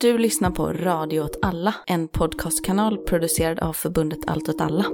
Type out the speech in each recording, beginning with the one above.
Du lyssnar på Radio åt alla, en podcastkanal producerad av förbundet Allt åt alla.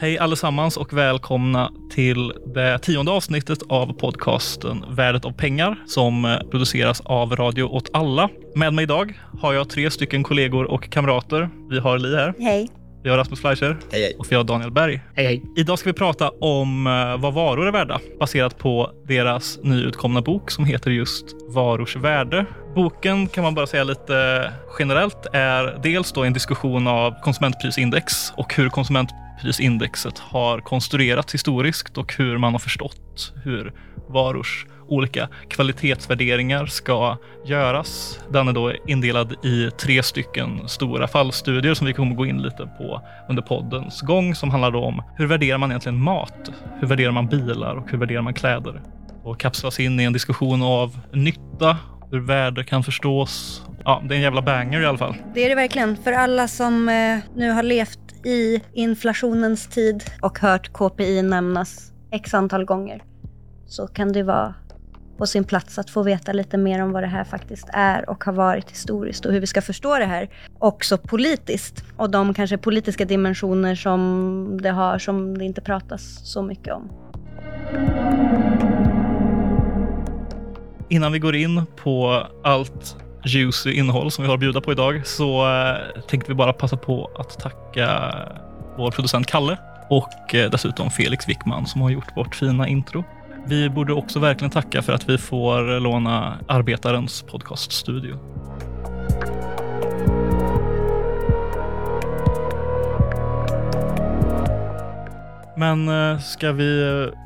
Hej allesammans och välkomna till det tionde avsnittet av podcasten Värdet av pengar som eh, produceras av Radio åt alla. Med mig idag har jag tre stycken kollegor och kamrater. Vi har Li här. Hej. Vi har Rasmus Fleischer. Hej, hej. Och vi har Daniel Berg. Hej, hej. Idag ska vi prata om eh, vad varor är värda baserat på deras nyutkomna bok som heter just Varors värde. Boken kan man bara säga lite generellt är dels då en diskussion av konsumentprisindex och hur prisindexet har konstruerats historiskt och hur man har förstått hur varors olika kvalitetsvärderingar ska göras. Den är då indelad i tre stycken stora fallstudier som vi kommer gå in lite på under poddens gång som handlar då om hur värderar man egentligen mat? Hur värderar man bilar och hur värderar man kläder? Och kapslas in i en diskussion av nytta, hur värde kan förstås. Ja, det är en jävla banger i alla fall. Det är det verkligen. För alla som eh, nu har levt i inflationens tid och hört KPI nämnas x antal gånger så kan det vara på sin plats att få veta lite mer om vad det här faktiskt är och har varit historiskt och hur vi ska förstå det här också politiskt och de kanske politiska dimensioner som det har som det inte pratas så mycket om. Innan vi går in på allt juicy innehåll som vi har att bjuda på idag så eh, tänkte vi bara passa på att tacka vår producent Kalle och eh, dessutom Felix Wickman som har gjort vårt fina intro. Vi borde också verkligen tacka för att vi får låna Arbetarens podcaststudio. Men eh, ska vi eh,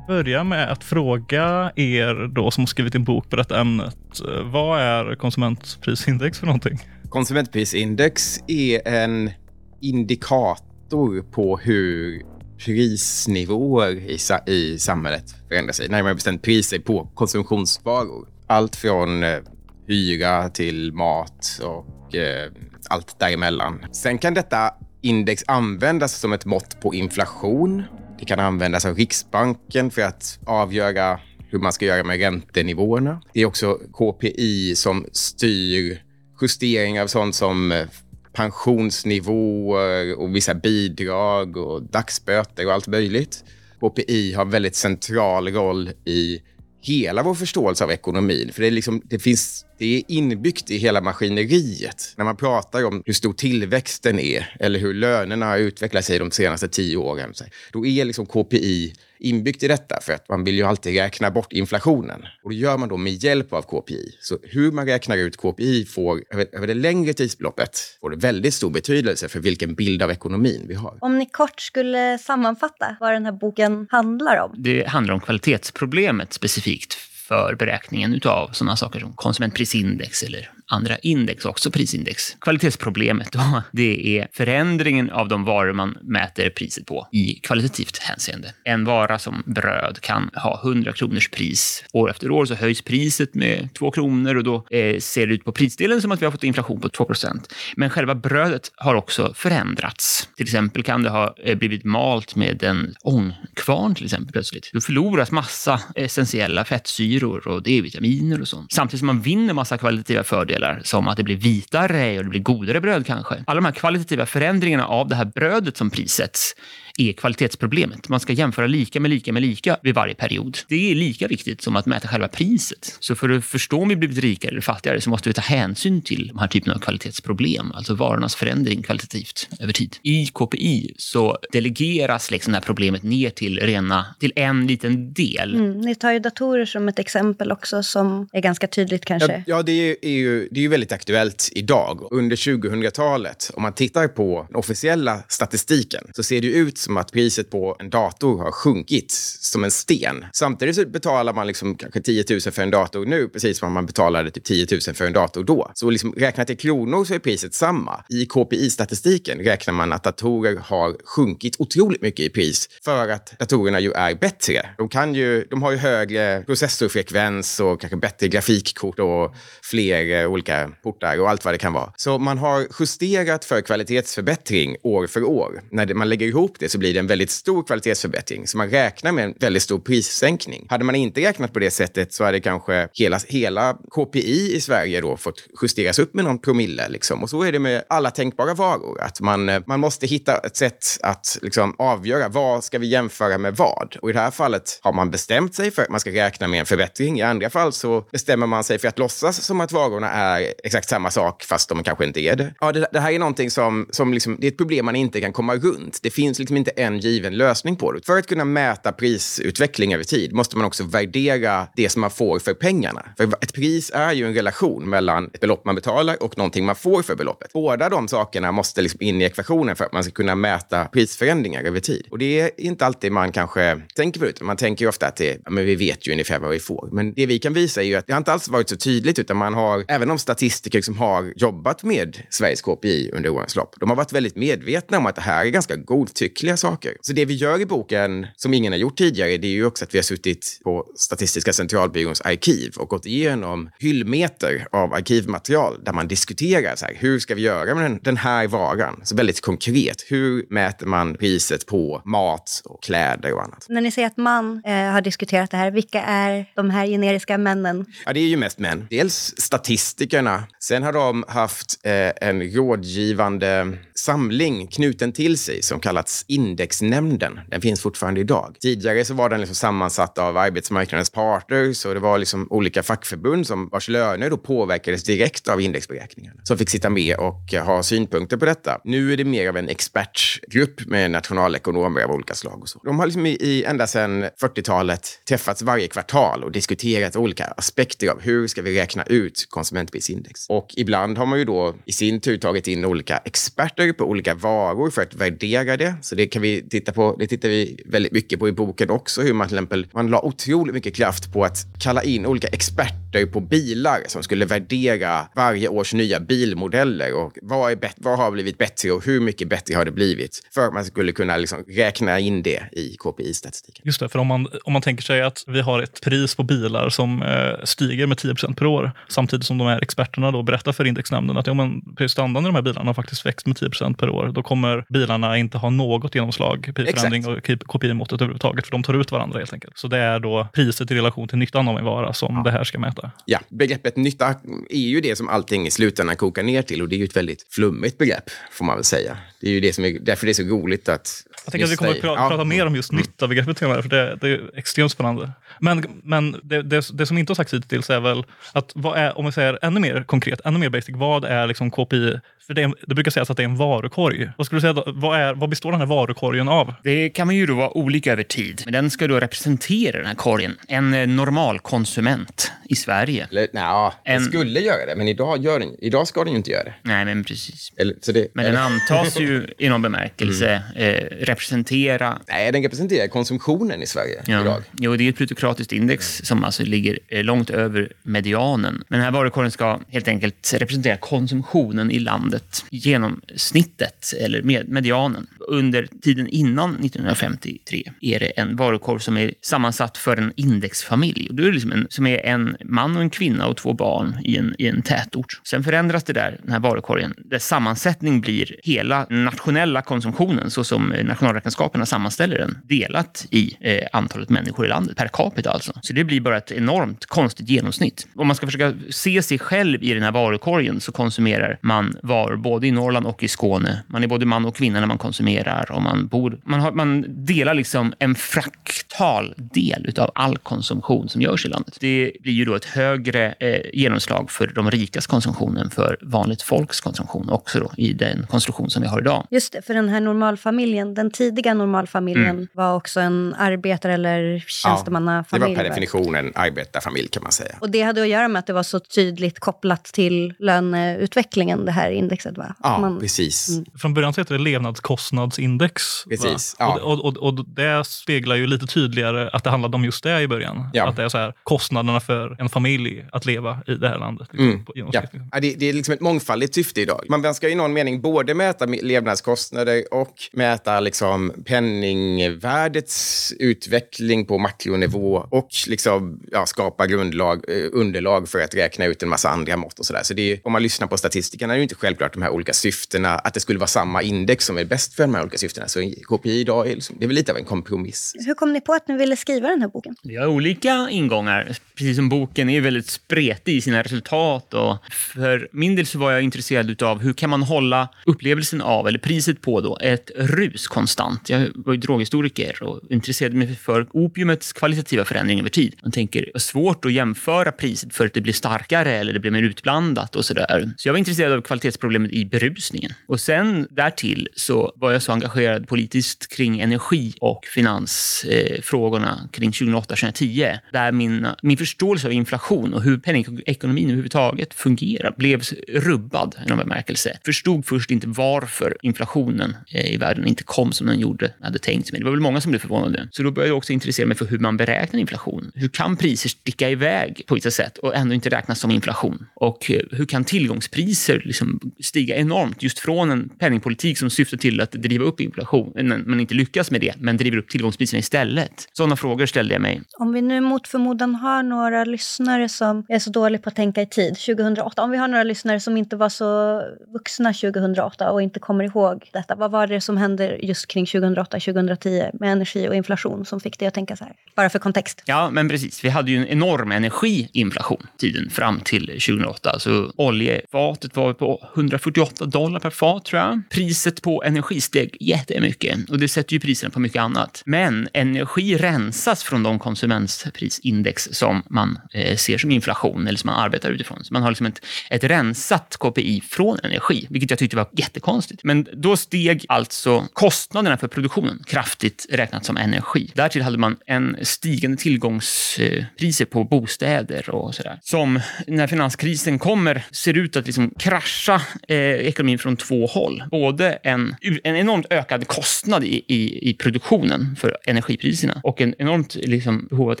börja med att fråga er då som har skrivit en bok på detta ämnet. Vad är konsumentprisindex för någonting? Konsumentprisindex är en indikator på hur prisnivåer i, sa- i samhället förändrar sig. Närmare bestämt priser på konsumtionsvaror. Allt från eh, hyra till mat och eh, allt däremellan. Sen kan detta index användas som ett mått på inflation. Det kan användas av Riksbanken för att avgöra hur man ska göra med räntenivåerna. Det är också KPI som styr justeringar av sånt som eh, pensionsnivåer och vissa bidrag och dagsböter och allt möjligt. KPI har väldigt central roll i hela vår förståelse av ekonomin. För det är, liksom, det finns, det är inbyggt i hela maskineriet. När man pratar om hur stor tillväxten är eller hur lönerna har utvecklat sig de senaste tio åren. Då är liksom KPI inbyggt i detta för att man vill ju alltid räkna bort inflationen. Och det gör man då med hjälp av KPI. Så hur man räknar ut KPI får över, över det längre tidsbeloppet får det väldigt stor betydelse för vilken bild av ekonomin vi har. Om ni kort skulle sammanfatta vad den här boken handlar om. Det handlar om kvalitetsproblemet specifikt för beräkningen av sådana saker som konsumentprisindex eller andra index, också prisindex. Kvalitetsproblemet då, det är förändringen av de varor man mäter priset på i kvalitativt hänseende. En vara som bröd kan ha 100 kronors pris. År efter år så höjs priset med 2 kronor och då eh, ser det ut på prisdelen som att vi har fått inflation på 2% Men själva brödet har också förändrats. Till exempel kan det ha eh, blivit malt med en ångkvarn till exempel plötsligt. Då förloras massa essentiella fettsyror och D-vitaminer och sånt. Samtidigt som man vinner massa kvalitativa fördelar som att det blir vitare och det blir godare bröd kanske. Alla de här kvalitativa förändringarna av det här brödet som prissätts är kvalitetsproblemet. Man ska jämföra lika med lika med lika vid varje period. Det är lika viktigt som att mäta själva priset. Så för att förstå om vi blivit rikare eller fattigare så måste vi ta hänsyn till de här typen av kvalitetsproblem, alltså varornas förändring kvalitativt över tid. I KPI så delegeras liksom det här problemet ner till rena, till en liten del. Mm, ni tar ju datorer som ett exempel också som är ganska tydligt kanske. Ja, ja det, är, ju, det är ju väldigt aktuellt idag. Under 2000-talet, om man tittar på den officiella statistiken, så ser det ut som att priset på en dator har sjunkit som en sten. Samtidigt så betalar man liksom kanske 10 000 för en dator nu, precis som man betalade typ 10 000 för en dator då. Så liksom räknat i kronor så är priset samma. I KPI-statistiken räknar man att datorer har sjunkit otroligt mycket i pris för att datorerna ju är bättre. De, kan ju, de har ju högre processorfrekvens och kanske bättre grafikkort och fler eh, olika portar och allt vad det kan vara. Så man har justerat för kvalitetsförbättring år för år. När man lägger ihop det så blir det en väldigt stor kvalitetsförbättring. Så man räknar med en väldigt stor prissänkning. Hade man inte räknat på det sättet så hade kanske hela, hela KPI i Sverige då fått justeras upp med någon promille. Liksom. Och så är det med alla tänkbara varor. Att man, man måste hitta ett sätt att liksom, avgöra vad ska vi jämföra med vad. Och i det här fallet har man bestämt sig för att man ska räkna med en förbättring. I andra fall så bestämmer man sig för att låtsas som att varorna är exakt samma sak fast de kanske inte är det. Ja, det, det här är någonting som, som liksom, det är ett problem man inte kan komma runt. Det finns liksom inte inte en given lösning på det. För att kunna mäta prisutveckling över tid måste man också värdera det som man får för pengarna. För ett pris är ju en relation mellan ett belopp man betalar och någonting man får för beloppet. Båda de sakerna måste liksom in i ekvationen för att man ska kunna mäta prisförändringar över tid. Och det är inte alltid man kanske tänker på det. Man tänker ju ofta att det, ja, men vi vet ju ungefär vad vi får. Men det vi kan visa är ju att det har inte alls varit så tydligt, utan man har, även de statistiker som har jobbat med Sveriges KPI under årens lopp, de har varit väldigt medvetna om att det här är ganska godtyckliga saker. Så det vi gör i boken, som ingen har gjort tidigare, det är ju också att vi har suttit på Statistiska centralbyråns arkiv och gått igenom hyllmeter av arkivmaterial där man diskuterar så här, hur ska vi göra med den, här varan? Så väldigt konkret, hur mäter man priset på mat och kläder och annat? När ni säger att man eh, har diskuterat det här, vilka är de här generiska männen? Ja, det är ju mest män. Dels statistikerna. Sen har de haft eh, en rådgivande samling knuten till sig som kallats Indexnämnden. Den finns fortfarande idag. Tidigare så var den liksom sammansatt av arbetsmarknadens parter, så det var liksom olika fackförbund som vars löner då påverkades direkt av indexberäkningarna, som fick sitta med och eh, ha synpunkter på detta. Nu är det mer av en expertgrupp med nationalekonomer av olika slag. Och så. De har liksom i, i, ända sedan 40-talet träffats varje kvartal och diskuterat olika aspekter av hur ska vi räkna ut konsumentprisindex. Och ibland har man ju då i sin tur tagit in olika experter på olika varor för att värdera det. Så det kan vi titta på. Det tittar vi väldigt mycket på i boken också, hur man till exempel man la otroligt mycket kraft på att kalla in olika experter på bilar som skulle värdera varje års nya bilmodeller och vad, är vad har blivit bättre och hur mycket bättre har det blivit för att man skulle kunna liksom räkna in det i KPI-statistiken. Just det, för om man, om man tänker sig att vi har ett pris på bilar som eh, stiger med 10% per år samtidigt som de här experterna då berättar för indexnämnden att ja, men i de här bilarna har faktiskt växt med 10% per år. Då kommer bilarna inte ha något genomslag, förändring och KPI-måttet överhuvudtaget, för de tar ut varandra helt enkelt. Så det är då priset i relation till nyttan av en vara som ja. det här ska mäta. Ja, begreppet nytta är ju det som allting i slutändan kokar ner till och det är ju ett väldigt flummigt begrepp, får man väl säga. Det är ju det som är, därför det är så roligt att... Jag tänker att vi kommer att prata, ja. prata mer om just mm. nytta-begreppet senare, för det, det, är extremt spännande. Men, men det, det, det som inte har sagts hittills är väl att vad är, om vi säger ännu mer konkret, ännu mer basic, vad är liksom KPI för det, det, brukar sägas att det är en varukorg. Vad skulle du säga, då, vad, är, vad består den här varukorgen av? Det kan man ju då vara olika över tid. Men den ska då representera den här korgen. En eh, normalkonsument i Sverige. Eller, nej, en... den skulle göra det, men idag, gör den, idag ska den ju inte göra det. Nej, men precis. Eller, så det, men den antas ju i någon bemärkelse mm. eh, representera... Nej, den representerar konsumtionen i Sverige ja. idag. Jo, det är ett plutokratiskt index som alltså ligger eh, långt över medianen. Men den här varukorgen ska helt enkelt representera konsumtionen i landet genomsnittet eller medianen. Under tiden innan 1953 är det en varukorg som är sammansatt för en indexfamilj. Och då är det liksom en, som är en man och en kvinna och två barn i en, i en tätort. Sen förändras det där, den här varukorgen. Dess sammansättning blir hela nationella konsumtionen så som nationalräkenskaperna sammanställer den, delat i eh, antalet människor i landet, per capita alltså. Så det blir bara ett enormt konstigt genomsnitt. Om man ska försöka se sig själv i den här varukorgen så konsumerar man varor både i Norrland och i Skåne. Man är både man och kvinna när man konsumerar och man bor... Man, har, man delar liksom en fraktal del av all konsumtion som görs i landet. Det blir ju då ett högre eh, genomslag för de rikas konsumtion än för vanligt folks konsumtion också då, i den konstruktion som vi har idag. Just det, för den här normalfamiljen, den tidiga normalfamiljen mm. var också en arbetar eller tjänstemannafamilj. Ja, det var per definition en arbetarfamilj kan man säga. Och det hade att göra med att det var så tydligt kopplat till löneutvecklingen, det här indexet va? Ja, Man, precis. Mm. Från början så heter det levnadskostnadsindex. Precis. Ja. Och, och, och, det speglar ju lite tydligare att det handlade om just det i början. Ja. Att det är så här, kostnaderna för en familj att leva i det här landet. Liksom, mm. ja. ja det, det, är liksom ett mångfaldigt syfte idag. Man ska i någon mening både mäta levnadskostnader och mäta liksom penningvärdets utveckling på makronivå och liksom, ja, skapa grundlag, eh, underlag för att räkna ut en massa andra mått och sådär. Så det är, om man lyssnar på statistikerna är det inte självklart de här olika syftena, att det skulle vara samma index som är bäst för de här olika syftena. Så KPI idag är, liksom, det är väl lite av en kompromiss. Hur kom ni på att ni ville skriva den här boken? Vi har olika ingångar. Precis som boken är väldigt spretig i sina resultat. Och för min del så var jag intresserad av hur kan man hålla upplevelsen av, eller priset på då, ett rus konstant. Jag var ju droghistoriker och intresserade mig för opiumets kvalitativa förändring över tid. Man tänker, det är svårt att jämföra priset för att det blir starkare eller det blir mer utblandat och sådär. Så jag var intresserad av kvalitetsproblemet i berusningen. Och sen därtill så var jag så engagerad politiskt kring energi och finansfrågorna eh, kring 2008-2010, där min, min förståelse av inflation och hur penningekonomin överhuvudtaget fungerar blev rubbad i någon bemärkelse. Förstod först inte varför inflationen eh, i världen inte kom som den gjorde, hade tänkt sig. Det var väl många som blev förvånade. Så då började jag också intressera mig för hur man beräknar inflation. Hur kan priser sticka iväg på vissa sätt och ändå inte räknas som inflation? Och eh, hur kan tillgångspriser liksom stiga enormt just från en penningpolitik som syftar till att driva upp inflation, men inte lyckas med det, men driver upp tillgångspriserna istället? Sådana frågor ställde jag mig. Om vi nu mot förmodan har några lyssnare som är så dåliga på att tänka i tid, 2008, om vi har några lyssnare som inte var så vuxna 2008 och inte kommer ihåg detta, vad var det som hände just kring 2008-2010 med energi och inflation som fick dig att tänka så här? Bara för kontext. Ja, men precis. Vi hade ju en enorm energiinflation tiden fram till 2008. Så oljefatet var på 148 dollar per fat tror jag. Priset på energi steg jättemycket och det sätter ju priserna på mycket annat. Men energi rensas från de konsumentprisindex som man eh, ser som inflation eller som man arbetar utifrån. Så man har liksom ett, ett rensat KPI från energi, vilket jag tyckte var jättekonstigt. Men då steg alltså kostnaderna för produktionen kraftigt räknat som energi. Därtill hade man en stigande tillgångspriser på bostäder och sådär. Som när finanskrisen kommer ser ut att liksom krascha eh, ekonomin från två håll. Både en, en enormt ökad kostnad i, i, i produktionen för energipriserna och en enormt liksom, behov att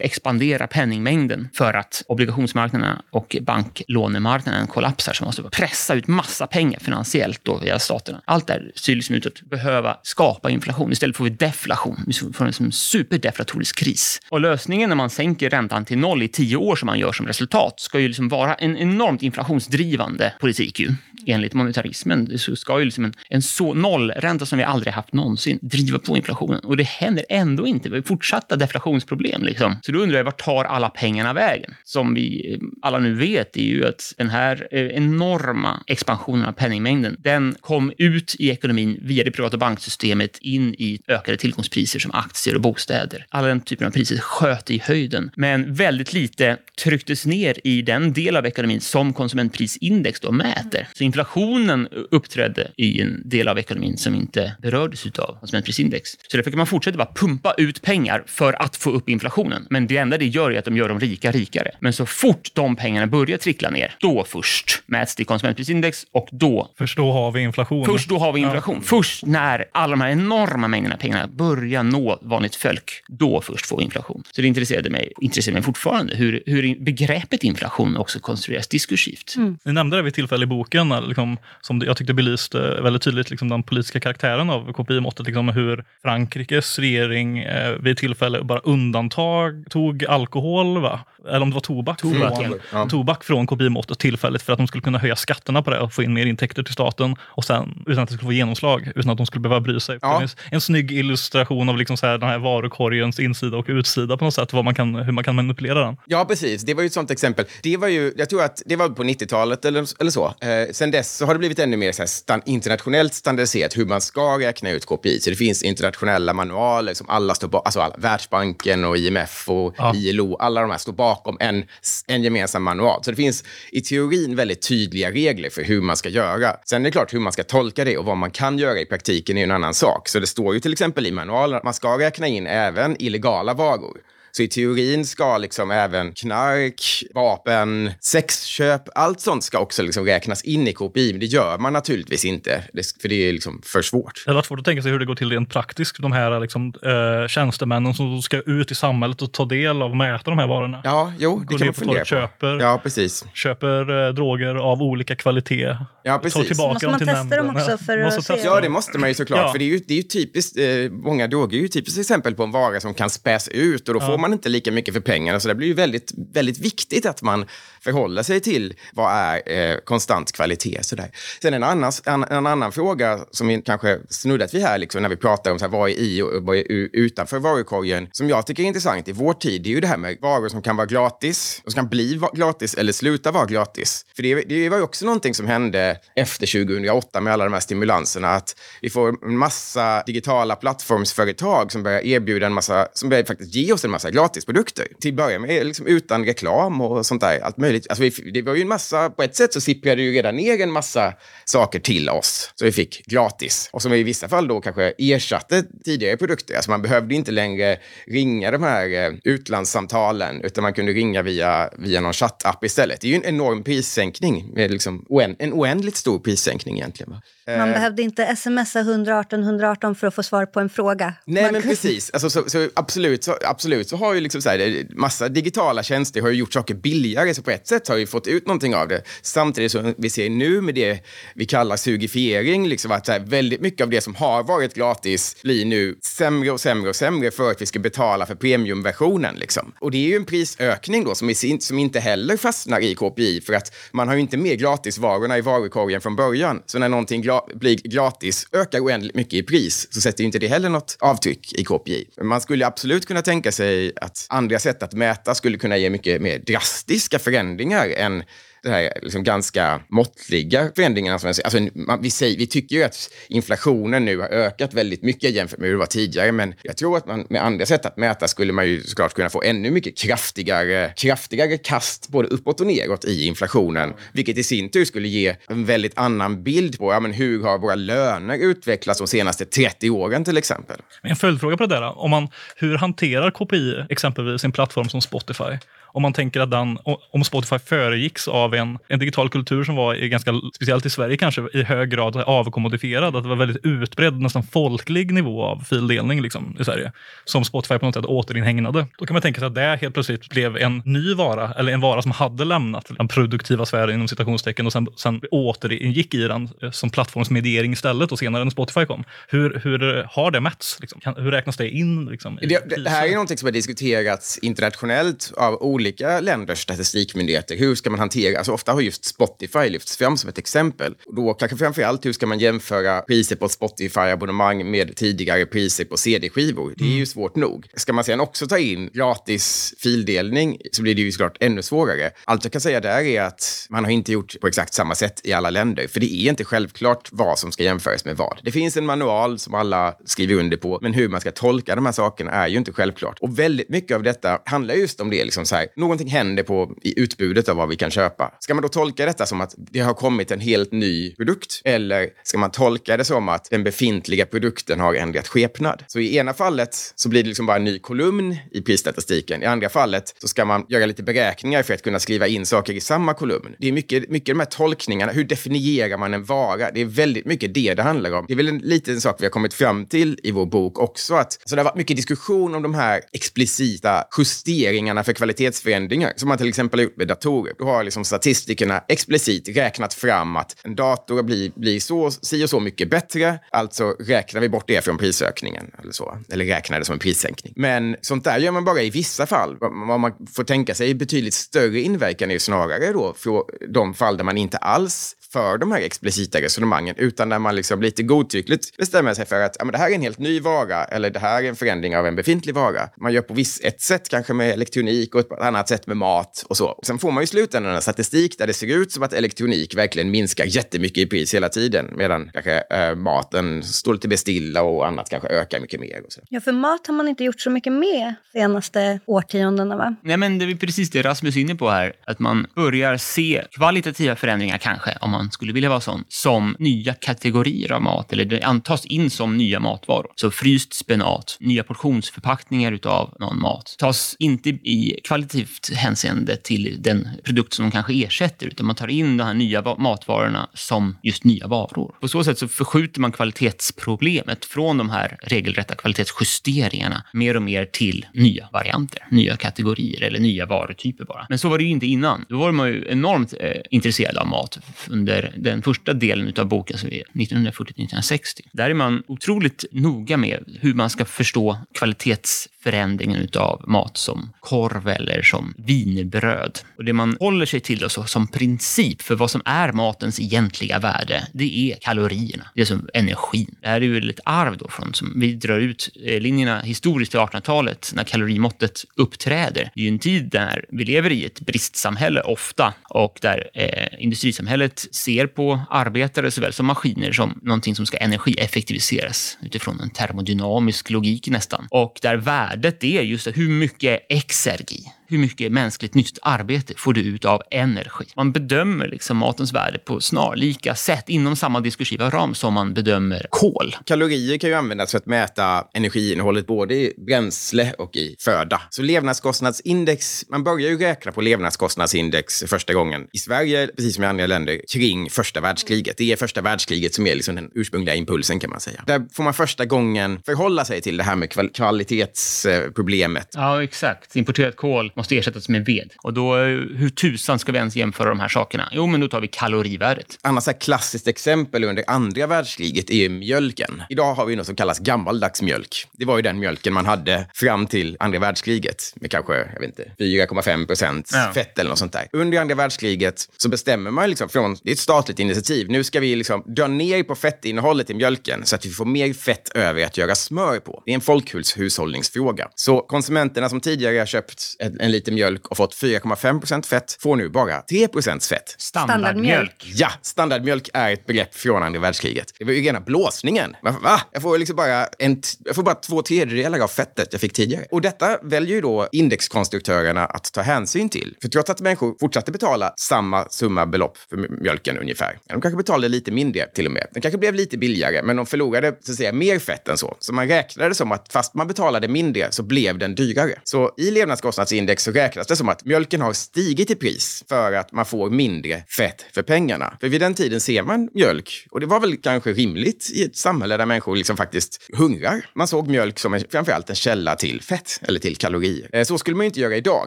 expandera penningmängden för att obligationsmarknaderna och banklånemarknaden kollapsar. Så man måste pressa ut massa pengar finansiellt då via staterna. Allt det här ser liksom ut att behöva skapa inflation. Istället får vi deflation. Vi får en superdeflatorisk kris. Och lösningen när man sänker räntan till noll i tio år som man gör som resultat ska ju liksom vara en enormt inflationsdrivande politik ju. Enligt monetarismen så ska ju liksom en, en så nollränta som vi aldrig haft någonsin driva på inflationen. Och det händer ändå inte. Vi har fortsatta deflationsproblem liksom. Så då undrar jag, vart tar alla pengarna vägen? Som vi eh, alla nu vet är ju att den här eh, enorma expansionen av penningmängden, den kom ut i ekonomin via det privata banksystemet in i ökade tillgångspriser som aktier och bostäder. Alla den typen av priser sköt i höjden. Men väldigt lite trycktes ner i den del av ekonomin som konsumentprisindex då mäter. Så inflationen uppträdde i en del av ekonomin som inte berördes av konsumentprisindex. Så därför kan man fortsätta bara pumpa ut pengar för att få upp inflationen. Men det enda det gör är att de gör de rika rikare. Men så fort de pengarna börjar trickla ner, då först mäts det i konsumentprisindex och då... Först då har vi inflation. Först då har vi inflation. Ja. Först när alla de här enorma mängderna pengar börjar nå vanligt folk, då först får vi inflation. Så det intresserade mig, intresserar mig fortfarande hur, hur begreppet inflation också konstrueras diskursivt. Mm. Ni nämnde det vid tillfälle i boken, liksom, som jag tyckte belyste väldigt tydligt liksom, den politiska karaktären av KPI-måttet. Liksom, hur Frankrikes regering eh, vid tillfälle bara undantag tog alkohol, va? eller om det var tobak, tobak, från, ja. tobak från KPI-måttet tillfälligt för att de skulle kunna höja skatterna på det och få in mer intäkter till staten och sen utan att det skulle få genomslag, utan att de skulle behöva bry sig. Ja. En, en snygg illustration av liksom så här, den här varukorgens insida och utsida på något sätt, vad man kan, hur man kan manipulera den. Ja, precis. Det var ju ett sånt exempel. Det var ju, jag tror att det var på 90-talet eller, eller så. Eh, sen dess så har det blivit ännu mer så här stand, internationellt standardiserat hur man ska räkna ut KPI. Så det finns internationella manualer som alla står bakom, alltså alla, Världsbanken och IMF och ja. ILO, alla de här står bakom en, en gemensam manual. Så det finns i teorin väldigt tydliga regler för hur man ska göra. Sen är det klart hur man ska tolka det och vad man kan göra i praktiken är en annan sak. Så det står ju till exempel i manualen att man ska räkna in även illegala varor. Så i teorin ska liksom även knark, vapen, sexköp, allt sånt ska också liksom räknas in i KPI. Men det gör man naturligtvis inte, för det är liksom för svårt. Det är svårt att tänka sig hur det går till rent praktiskt. De här liksom, eh, tjänstemännen som ska ut i samhället och ta del av och mäta de här varorna. Ja, jo, det går kan man fundera på. Köper, ja, precis. köper eh, droger av olika kvalitet. Ja, precis. Tar tillbaka måste man testa nämnden. dem också för att se? Ja, det måste man ju såklart. Ja. För det är ju, det är ju typiskt, eh, många droger är ju typiskt exempel på en vara som kan späs ut och då får man inte lika mycket för pengarna. Så det blir ju väldigt, väldigt viktigt att man förhåller sig till vad är eh, konstant kvalitet. Sådär. Sen en annan, en, en, annan fråga som vi kanske snuddat vid här, liksom, när vi pratar om så här, vad är i och vad är utanför varukorgen, som jag tycker är intressant i vår tid, det är ju det här med varor som kan vara gratis, och som kan bli gratis eller sluta vara gratis. För det, det var ju också någonting som hände efter 2008 med alla de här stimulanserna, att vi får en massa digitala plattformsföretag som börjar erbjuda en massa, som börjar faktiskt ge oss en massa gratisprodukter. Till att börja med liksom utan reklam och sånt där, allt möjligt. Alltså vi, det var ju en massa, på ett sätt så sipprade det ju redan ner en massa saker till oss som vi fick gratis och som vi i vissa fall då kanske ersatte tidigare produkter. Alltså man behövde inte längre ringa de här eh, utlandssamtalen utan man kunde ringa via, via någon chattapp istället. Det är ju en enorm prissänkning, med liksom en oändligt stor prissänkning egentligen. Va? Man eh. behövde inte smsa 118 118 för att få svar på en fråga. Nej, man men precis. Alltså, så, så absolut, så, absolut så har ju liksom så här, massa digitala tjänster har gjort saker billigare, så på ett sätt har vi fått ut någonting av det. Samtidigt som vi ser nu med det vi kallar sugifiering, liksom att här, väldigt mycket av det som har varit gratis blir nu sämre och sämre och sämre för att vi ska betala för premiumversionen. Liksom. Och det är ju en prisökning då som, är, som inte heller fastnar i KPI, för att man har ju inte med gratisvarorna i varukorgen från början. Så när någonting blir gratis, ökar oändligt mycket i pris, så sätter ju inte det heller något avtryck i KPI. Man skulle absolut kunna tänka sig att andra sätt att mäta skulle kunna ge mycket mer drastiska förändringar än det här liksom ganska måttliga förändringarna. Som jag säger. Alltså, man, vi, säger, vi tycker ju att inflationen nu har ökat väldigt mycket jämfört med hur det var tidigare, men jag tror att man med andra sätt att mäta skulle man ju såklart kunna få ännu mycket kraftigare, kraftigare kast både uppåt och neråt i inflationen, vilket i sin tur skulle ge en väldigt annan bild på ja, men hur har våra löner utvecklats de senaste 30 åren till exempel. En följdfråga på det där, om man, hur hanterar KPI exempelvis en plattform som Spotify? Om man tänker att den, om Spotify föregicks av en, en digital kultur som var ganska, speciellt i Sverige kanske, i hög grad avkommodifierad. Att det var väldigt utbredd, nästan folklig nivå av fildelning liksom, i Sverige. Som Spotify på något sätt återinhägnade. Då kan man tänka sig att det helt plötsligt blev en ny vara, eller en vara som hade lämnat den produktiva sfären inom citationstecken och sen, sen återingick i den eh, som plattformsmediering istället och senare när Spotify kom. Hur, hur har det mätts? Liksom? Hur räknas det in? Liksom, det, det, här är någonting som har diskuterats internationellt av olika olika länders statistikmyndigheter. Hur ska man hantera, alltså ofta har just Spotify lyfts fram som ett exempel. Och då kanske framför allt hur ska man jämföra priser på Spotify-abonnemang med tidigare priser på CD-skivor? Det är ju mm. svårt nog. Ska man sedan också ta in gratis fildelning så blir det ju såklart ännu svårare. Allt jag kan säga där är att man har inte gjort på exakt samma sätt i alla länder, för det är inte självklart vad som ska jämföras med vad. Det finns en manual som alla skriver under på, men hur man ska tolka de här sakerna är ju inte självklart. Och väldigt mycket av detta handlar just om det, liksom så här, någonting händer på, i utbudet av vad vi kan köpa. Ska man då tolka detta som att det har kommit en helt ny produkt? Eller ska man tolka det som att den befintliga produkten har ändrat skepnad? Så i ena fallet så blir det liksom bara en ny kolumn i prisstatistiken. I andra fallet så ska man göra lite beräkningar för att kunna skriva in saker i samma kolumn. Det är mycket, mycket de här tolkningarna. Hur definierar man en vara? Det är väldigt mycket det det handlar om. Det är väl en liten sak vi har kommit fram till i vår bok också. Att, så det har varit mycket diskussion om de här explicita justeringarna för kvalitets förändringar som man till exempel har gjort med datorer. Då har liksom statistikerna explicit räknat fram att en dator blir, blir så, si och så mycket bättre. Alltså räknar vi bort det från prisökningen eller så. Eller räknar det som en prissänkning. Men sånt där gör man bara i vissa fall. Vad man får tänka sig betydligt större inverkan är snarare då för de fall där man inte alls för de här explicita resonemangen, utan där man liksom lite godtyckligt bestämmer sig för att ja, men det här är en helt ny vara eller det här är en förändring av en befintlig vara. Man gör på viss, ett sätt kanske med elektronik och ett annat sätt med mat och så. Sen får man i slutändan en statistik där det ser ut som att elektronik verkligen minskar jättemycket i pris hela tiden, medan kanske äh, maten står lite bestilla och annat kanske ökar mycket mer. Och så. Ja, för mat har man inte gjort så mycket med senaste årtiondena, va? Nej, men det är precis det Rasmus är inne på här, att man börjar se kvalitativa förändringar kanske, om man man skulle vilja vara sån, som nya kategorier av mat, eller det antas in som nya matvaror. Så fryst spenat, nya portionsförpackningar utav någon mat, tas inte i kvalitativt hänseende till den produkt som de kanske ersätter, utan man tar in de här nya matvarorna som just nya varor. På så sätt så förskjuter man kvalitetsproblemet från de här regelrätta kvalitetsjusteringarna mer och mer till nya varianter, nya kategorier eller nya varutyper bara. Men så var det ju inte innan. Då var man ju enormt eh, intresserad av mat under under den första delen av boken, som är 1940-1960. Där är man otroligt noga med hur man ska förstå kvalitets förändringen av mat som korv eller som vinbröd. Och det man håller sig till då, så, som princip för vad som är matens egentliga värde, det är kalorierna. Det är som energin. Det här är ju ett arv då från som vi drar ut eh, linjerna historiskt till 1800-talet när kalorimåttet uppträder. Det är ju en tid där vi lever i ett bristsamhälle ofta och där eh, industrisamhället ser på arbetare såväl som maskiner som någonting som ska energieffektiviseras utifrån en termodynamisk logik nästan. Och där värdet är just hur mycket exergi, hur mycket mänskligt nyttigt arbete får du ut av energi? Man bedömer liksom matens värde på snarlika sätt inom samma diskursiva ram som man bedömer kol. Kalorier kan ju användas för att mäta energiinnehållet både i bränsle och i föda. Så levnadskostnadsindex, man börjar ju räkna på levnadskostnadsindex första gången i Sverige, precis som i andra länder, kring första världskriget. Det är första världskriget som är liksom den ursprungliga impulsen kan man säga. Där får man första gången förhålla sig till det här med kval kvalitetsproblemet. Ja, exakt. Importerat kol måste ersättas med ved. Och då, eh, hur tusan ska vi ens jämföra de här sakerna? Jo, men då tar vi kalorivärdet. Annars ett klassiskt exempel under andra världskriget är mjölken. Idag har vi något som kallas gammaldags mjölk. Det var ju den mjölken man hade fram till andra världskriget med kanske, jag vet inte, 4,5 procent Ja. fett eller något sånt där. Under andra världskriget så bestämmer man liksom från, det är ett statligt initiativ, nu ska vi liksom dra ner på fettinnehållet i mjölken så att vi får mer fett över att göra smör på. Det är en folkhushållningsfråga. Så konsumenterna som tidigare har köpt en, en liter mjölk och fått 4,5 procent fett får nu bara 3 procent fett. Standardmjölk. Ja, standardmjölk är ett begrepp från andra världskriget. Det var ju rena blåsningen. Va? Jag får liksom bara, en jag får bara två tredjedelar av fettet jag fick tidigare. Och detta väljer ju då indexkonstruktörerna att ta hänsyn till. För trots att människor fortsatte betala samma summa belopp för mjölken ungefär. De kanske betalade lite mindre till och med. Den kanske blev lite billigare, men de förlorade så att säga mer fett än så. Så man räknade som att fast man betalade mindre så blev den dyrare. Så i levnadskostnadsindex så räknas det som att mjölken har stigit i pris för att man får mindre fett för pengarna. För vid den tiden ser man mjölk, och det var väl kanske rimligt i ett samhälle där människor liksom faktiskt hungrar. Man såg mjölk som en, framförallt en källa till fett eller till kalorier. Eh, Så skulle man ju inte göra idag.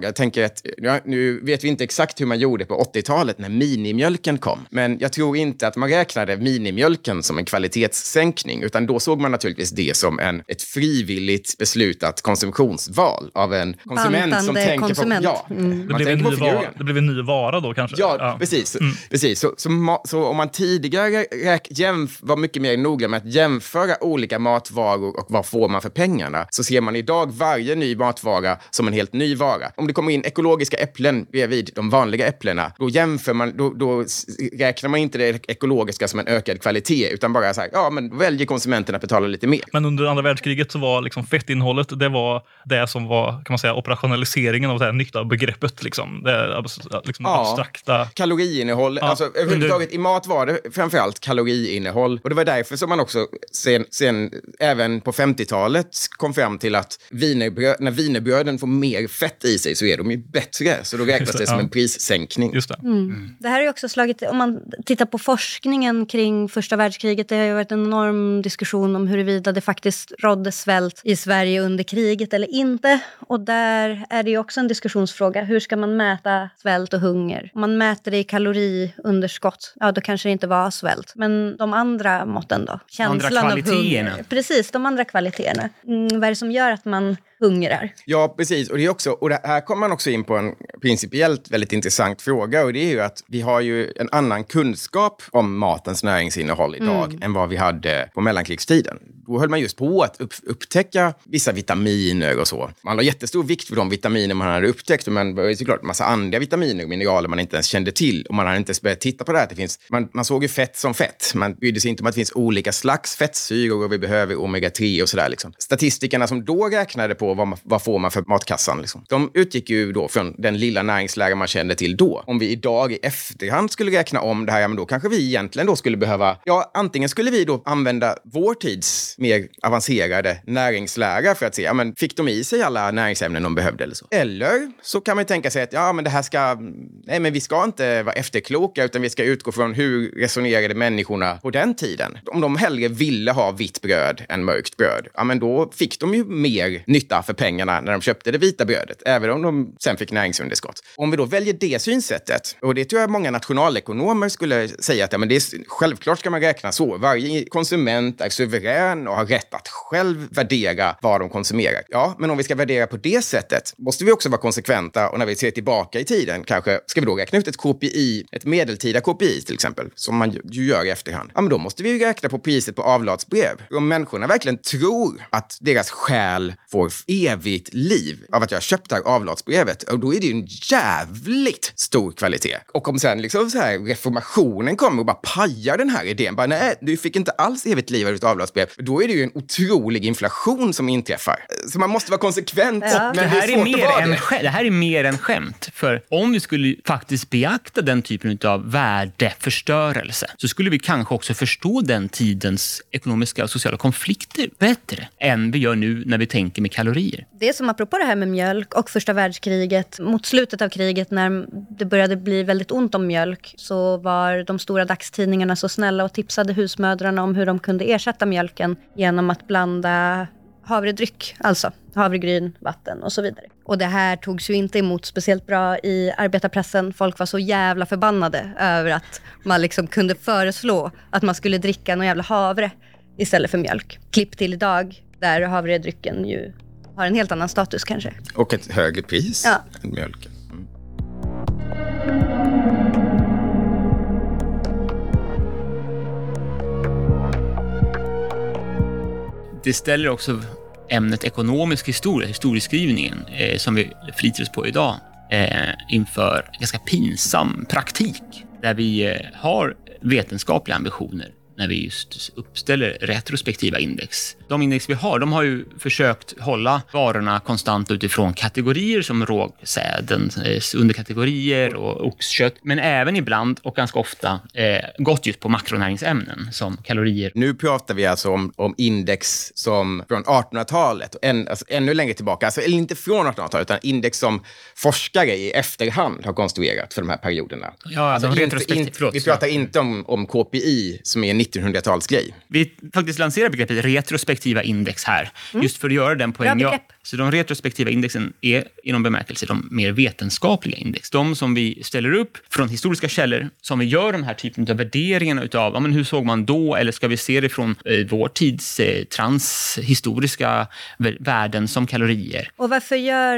Jag tänker att nu vet vi inte exakt hur man gjorde på 80-talet när minimjölken kom. Men jag tror inte att man räknade minimjölken som en kvalitetssänkning, utan då såg man naturligtvis det som en, ett frivilligt beslutat konsumtionsval av en konsument som Bantande tänker konsument. på... Ja, Mm. Det blev, en tänker ny på vara, det blev en ny vara då kanske? Ja, precis. precis. Så, så, så om man tidigare jämf- var mycket mer noga med att jämföra olika matvaror och vad får man för pengarna, så ser man idag varje ny matvara som en helt ny vara. Om det kommer in ekologiska äpplen bredvid de vanliga äpplena, då jämför man, då, då räknar man inte det ekologiska som en ökad kvalitet, utan bara så här, ja, men väljer konsumenten att betala lite mer. Men under andra världskriget så var liksom fettinnehållet det var det som var kan man säga, operationaliseringen av det här nytta-begreppet. Liksom. Det är liksom Ja. abstrakta... Kaloriinnehåll, Ja, alltså överhuvudtaget i mat var det framförallt kaloriinnehåll. Och det var därför som man också sen, sen även på 50-talet kom fram till att wienerbröd, när wienerbröden får mer fett i sig så är de ju bättre. Så då räknas det det, som ja. en prissänkning. Just det. Det här har ju också slagit, om man tittar på forskningen kring första världskriget, det har ju varit en enorm diskussion om huruvida det faktiskt rådde svält i Sverige under kriget eller inte. Och där är det ju också en diskussionsfråga. Hur ska man mäta svält och hunger? Om man mäter det i kaloriunderskott, ja då kanske det inte var svält. Men de andra måtten då? Känslan av kvaliteterna. hunger. Precis, de andra kvaliteterna. Mm, vad är det som gör att man hungrar? Ja, precis. Och, det är också, och det här kommer man också in på en principiellt väldigt intressant fråga. Och det är ju att vi har ju en annan kunskap om matens näringsinnehåll idag än vad vi hade på mellankrigstiden. Då höll man just på att upp, upptäcka vissa vitaminer och så. Man la jättestor vikt vid de vitaminer man hade upptäckt. Och man var såklart en massa andra vitaminer och mineraler man inte ens kände till. Och man hade inte ens börjat titta på det här. Det finns, man, man såg ju fett som fett. Man brydde sig inte om att det finns olika slags fettsyror och vi behöver omega-3 och sådär. Liksom. Statistikerna som då räknade på vad, man, vad får man för matkassan, liksom. de utgick ju då från den lilla näringslära man kände till då. Om vi idag i efterhand skulle räkna om det här, ja, men då kanske vi egentligen då skulle behöva, ja, antingen skulle vi då använda vår tids mer avancerade näringslära för att se, ja, men fick de i sig alla näringsämnen de behövde eller så? Eller så kan man ju tänka sig att, ja, men det här ska, nej, men vi ska inte vara efterkloka, utan vi ska utgå från hur resonerade människorna på den tiden. Om de hellre ville ha vitt bröd än mörkt bröd, ja, men då fick de ju mer nytta för pengarna när de köpte det vita brödet, även om de sen fick näringsunderskott. Om vi då väljer det synsättet, och det tror jag många nationalekonomer skulle säga att ja, men det är, självklart ska man räkna så. Varje konsument är suverän och har rätt att själv värdera vad de konsumerar. Ja, men om vi ska värdera på det sättet måste vi också vara konsekventa och när vi ser tillbaka i tiden kanske ska vi då räkna ut ett KPI, ett medeltida KPI till exempel, som man ju gör i efterhand. Ja, men då måste vi ju räkna på priset på avlatsbrev. Om människorna verkligen tror att deras själ får evigt liv av att jag köpt det här avlatsbrevet, och då är det ju en jävligt stor kvalitet. Och om sen liksom så här reformationen kommer och bara pajar den här idén, bara nej, du fick inte alls evigt liv av ditt avlatsbrev, då är det ju en otrolig inflation som inträffar. Så man måste vara konsekvent. Ja. Men det, här är är mer än, det. det här är mer än skämt. För om vi skulle faktiskt beakta den typen av värdeförstörelse så skulle vi kanske också förstå den tidens ekonomiska och sociala konflikter bättre än vi gör nu när vi tänker med kalorier. Det är som apropå det här med mjölk och första världskriget. Mot slutet av kriget när det började bli väldigt ont om mjölk så var de stora dagstidningarna så snälla och tipsade husmödrarna om hur de kunde ersätta mjölken genom att blanda havredryck, alltså havregryn, vatten och så vidare. Och det här togs ju inte emot speciellt bra i arbetarpressen. Folk var så jävla förbannade över att man liksom kunde föreslå att man skulle dricka någon jävla havre istället för mjölk. Klipp till idag, där havredrycken ju har en helt annan status kanske. Och ett högre pris Ja. än mjölken. Mm. Det ställer också ämnet ekonomisk historia, historieskrivningen, eh, som vi flitar oss på idag, eh, inför ganska pinsam praktik där vi eh, har vetenskapliga ambitioner när vi just uppställer retrospektiva index. De index vi har, de har ju försökt hålla varorna konstant utifrån kategorier som rågsäden, eh, underkategorier och oxkött, men även ibland och ganska ofta eh, gått just på makronäringsämnen som kalorier, Nu pratar vi alltså om, om index som från 1800-talet, och än, alltså ännu längre tillbaka, alltså, eller inte från 1800-talet, utan index som forskare i efterhand har konstruerat för de här perioderna. Ja, alltså inte, retrospektiv- inte, förlåt. vi pratar inte om, om KPI som är 1900-talsgrej. Vi faktiskt lanserar begreppet retrospektiva index här, just för att göra den poäng. Bra Ja, så de retrospektiva indexen är i någon bemärkelse de mer vetenskapliga index. De som vi ställer upp från historiska källor, som vi gör de här typen av värderingarna utav, ja, men hur såg man då? Eller ska vi se det från eh, vår tids eh, transhistoriska vär- värden som kalorier? Och varför gör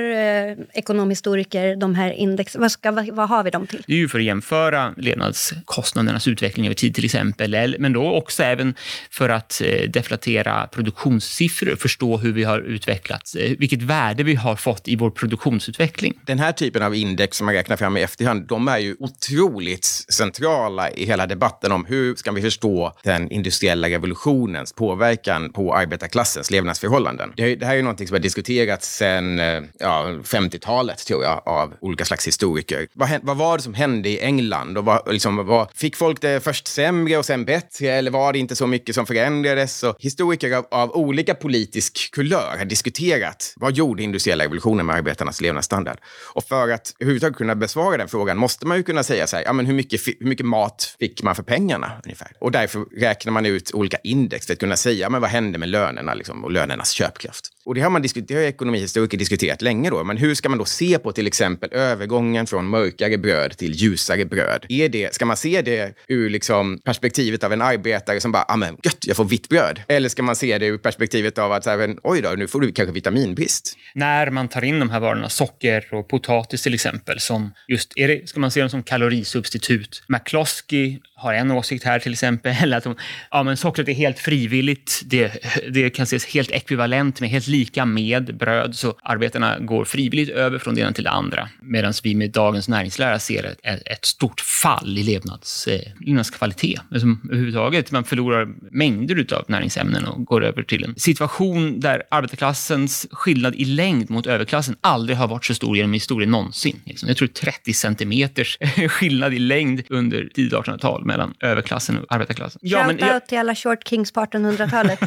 eh, ekonomhistoriker de här index? Vad, ska, vad, vad har vi dem till? Det är ju för att jämföra levnadskostnadernas utveckling över tid till exempel, eller- men då och också även för att eh, deflatera produktionssiffror, förstå hur vi har utvecklats, eh, vilket värde vi har fått i vår produktionsutveckling. Den här typen av index som man räknar fram i efterhand, de är ju otroligt centrala i hela debatten om hur ska vi förstå den industriella revolutionens påverkan på arbetarklassens levnadsförhållanden. Det, här är ju någonting som har diskuterats sedan eh, ja, 50-talet, tror jag, av olika slags historiker. Vad, vad var det som hände i England? Och vad, liksom, vad, fick folk det först sämre och sen bättre, eller var det inte så mycket som förändrades? Och historiker av, av olika politisk kulör har diskuterat vad gjorde industriella revolutionen med arbetarnas levnadsstandard? Och för att överhuvudtaget kunna besvara den frågan måste man ju kunna säga så här, ja, men hur, mycket, hur mycket mat fick man för pengarna ungefär? Och därför räknar man ut olika index för att kunna säga, ja, men vad hände med lönerna liksom, och lönernas köpkraft? Och det har, man diskuterat, det har ekonomihistoriker diskuterat länge då, men hur ska man då se på till exempel övergången från mörkare bröd till ljusare bröd? Är det, ska man se det ur liksom perspektivet av en arbetare som bara, ja men gött, jag får vitt bröd? Eller ska man se det ur perspektivet av att, så här, oj då, nu får du kanske vitaminbrist? När man tar in de här varorna, socker och potatis till exempel, som just, är det, ska man se dem som kalorisubstitut? McCloskey har en åsikt här till exempel, eller att hon, ja, men sockret är helt frivilligt, det, det kan ses helt ekvivalent med, helt lika med bröd, så arbetarna går frivilligt över från det ena till det andra. Medan vi med dagens näringslära ser ett, ett, stort fall i levnads, eh, levnadskvalitet. Alltså, överhuvudtaget, man förlorar mängder av näringsämnen och går över till en situation där arbetarklassens skillnad i längd mot överklassen aldrig har varit så stor genom historien någonsin. Liksom. Jag tror 30 centimeters skillnad i längd under tidigt 1800-tal mellan överklassen och arbetarklassen. Ja, men, out till alla short kings på 1800-talet.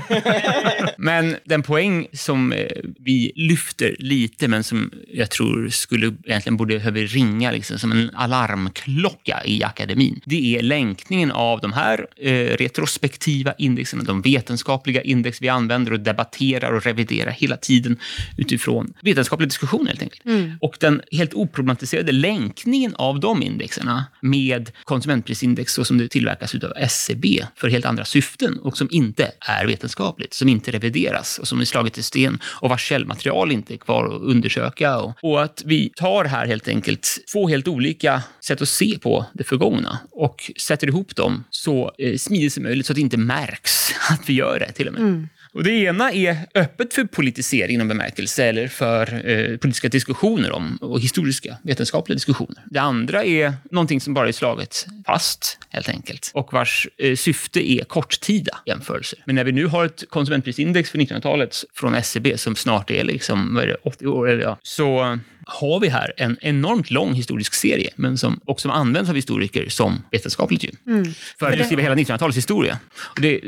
men den poäng som eh, vi lyfter lite, men som jag tror skulle egentligen borde behöva ringa liksom, som en alarmklocka i akademin, det är länkningen av de här eh, retrospektiva indexen, de vetenskapliga index vi använder och debatterar och reviderar hela tiden utifrån vetenskaplig diskussion helt enkelt. Och den helt oproblematiserade länkningen av de indexerna med konsumentprisindex så som nu tillverkas av SCB för helt andra syften och som inte är vetenskapligt, som inte revideras och som är slaget i sten och vars källmaterial inte är kvar att undersöka. Och, och att vi tar här helt enkelt två helt olika sätt att se på det förgångna och sätter ihop dem så eh, smidigt som möjligt så att det inte märks att vi gör det till och med. Mm. Och det ena är öppet för politisering inom bemärkelse eller för eh, politiska diskussioner om och historiska vetenskapliga diskussioner. Det andra är någonting som bara är slaget fast helt enkelt och vars eh, syfte är korttida jämförelser. Men när vi nu har ett konsumentprisindex för 1900-talet från SCB som snart är liksom, vad är det, 80 år, eller ja, så har vi här en enormt lång historisk serie, men som också används av historiker som vetenskapligt. Ju. Mm. För att beskriva hela 1900-talets historia. Och det,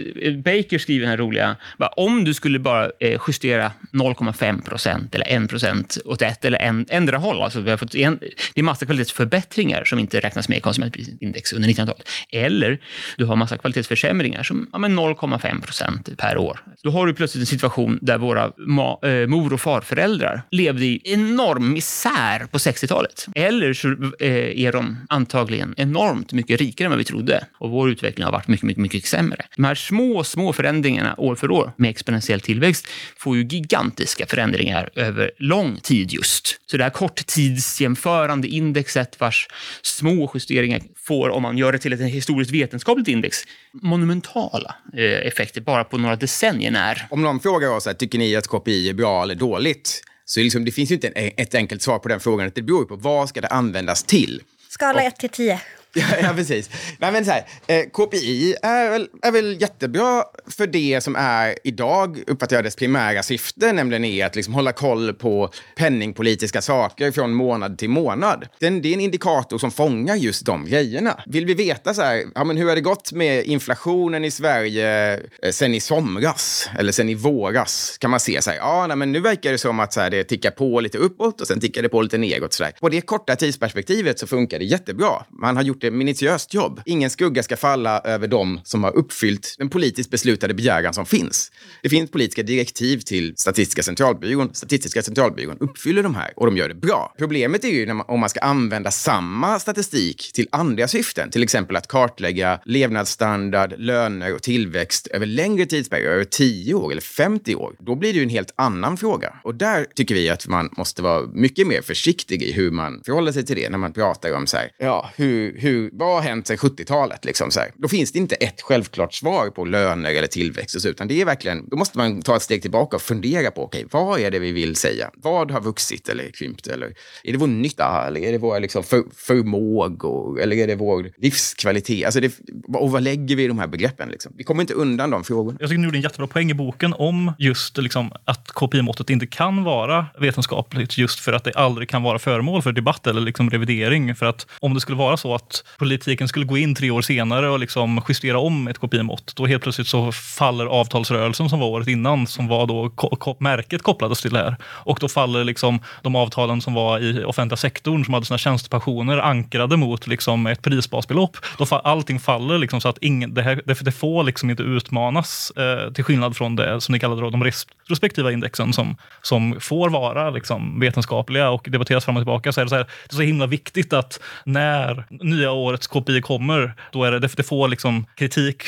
Baker skriver den här roliga, bara, om du skulle bara eh, justera 0,5 procent eller 1 procent åt ett eller en, ändra håll, alltså vi har fått en, det är massa kvalitetsförbättringar som inte räknas med i konsumentprisindex under 1900-talet. Eller du har massa kvalitetsförsämringar som ja, 0,5 procent per år. Då har du plötsligt en situation där våra ma, eh, mor och farföräldrar levde i enorm isär på 60-talet. Eller så eh, är de antagligen enormt mycket rikare än vad vi trodde och vår utveckling har varit mycket, mycket, mycket sämre. De här små, små förändringarna år för år med exponentiell tillväxt får ju gigantiska förändringar över lång tid just. Så det här korttidsjämförande indexet vars små justeringar får, om man gör det till ett historiskt vetenskapligt index, monumentala eh, effekter bara på några decennier när. Om någon frågar oss, tycker ni att KPI är bra eller dåligt? Så liksom, det finns ju inte ett enkelt svar på den frågan. Det beror ju på vad ska det användas till. Skala 1 till 10. Ja, precis. Nej, men så här, eh, KPI är väl, är väl jättebra för det som är idag, uppfattar jag dess primära syfte, nämligen är att liksom hålla koll på penningpolitiska saker från månad till månad. Den, det är en indikator som fångar just de grejerna. Vill vi veta så här, ja, men hur har det gått med inflationen i Sverige eh, sen i somras eller sen i våras? Kan man se så här, ja, nej, men nu verkar det som att så här, det tickar på lite uppåt och sen tickar det på lite nedåt. Så där. På det korta tidsperspektivet så funkar det jättebra. Man har gjort det minutiöst jobb. Ingen skugga ska falla över dem som har uppfyllt den politiskt beslutade begäran som finns. Det finns politiska direktiv till Statistiska centralbyrån. Statistiska centralbyrån uppfyller de här och de gör det bra. Problemet är ju man, om man ska använda samma statistik till andra syften, till exempel att kartlägga levnadsstandard, löner och tillväxt över längre tidsperioder, över 10 år eller 50 år. Då blir det ju en helt annan fråga. Och där tycker vi att man måste vara mycket mer försiktig i hur man förhåller sig till det när man pratar om så här, ja, hur, hur vad har hänt sedan 70-talet? Liksom så här. Då finns det inte ett självklart svar på löner eller tillväxt, så, utan det är verkligen, då måste man ta ett steg tillbaka och fundera på, okej, okay, vad är det vi vill säga? Vad har vuxit eller krympt? Eller är det vår nytta? Eller är det våra liksom, för, förmågor? Eller är det vår livskvalitet? Alltså det, och vad lägger vi i de här begreppen? Liksom? Vi kommer inte undan de frågorna. Jag tycker du gjorde en jättebra poäng i boken om just liksom, att KPI-måttet inte kan vara vetenskapligt just för att det aldrig kan vara föremål för debatt eller liksom revidering. För att om det skulle vara så att att politiken skulle gå in tre år senare och liksom justera om ett KPI-mått, då helt plötsligt så faller avtalsrörelsen som var året innan, som var då ko märket kopplades till det här. Och då faller liksom de avtalen som var i offentliga sektorn, som hade sina tjänstepensioner ankrade mot liksom ett prisbasbelopp. Då fa allting faller liksom så att ingen, det, här, det, det får liksom inte utmanas, eh, till skillnad från det som ni kallade då, de retrospektiva indexen, som, som får vara liksom vetenskapliga och debatteras fram och tillbaka. Så är det, så här, det är så himla viktigt att när nya årets KPI kommer, då är det, det får liksom kritik,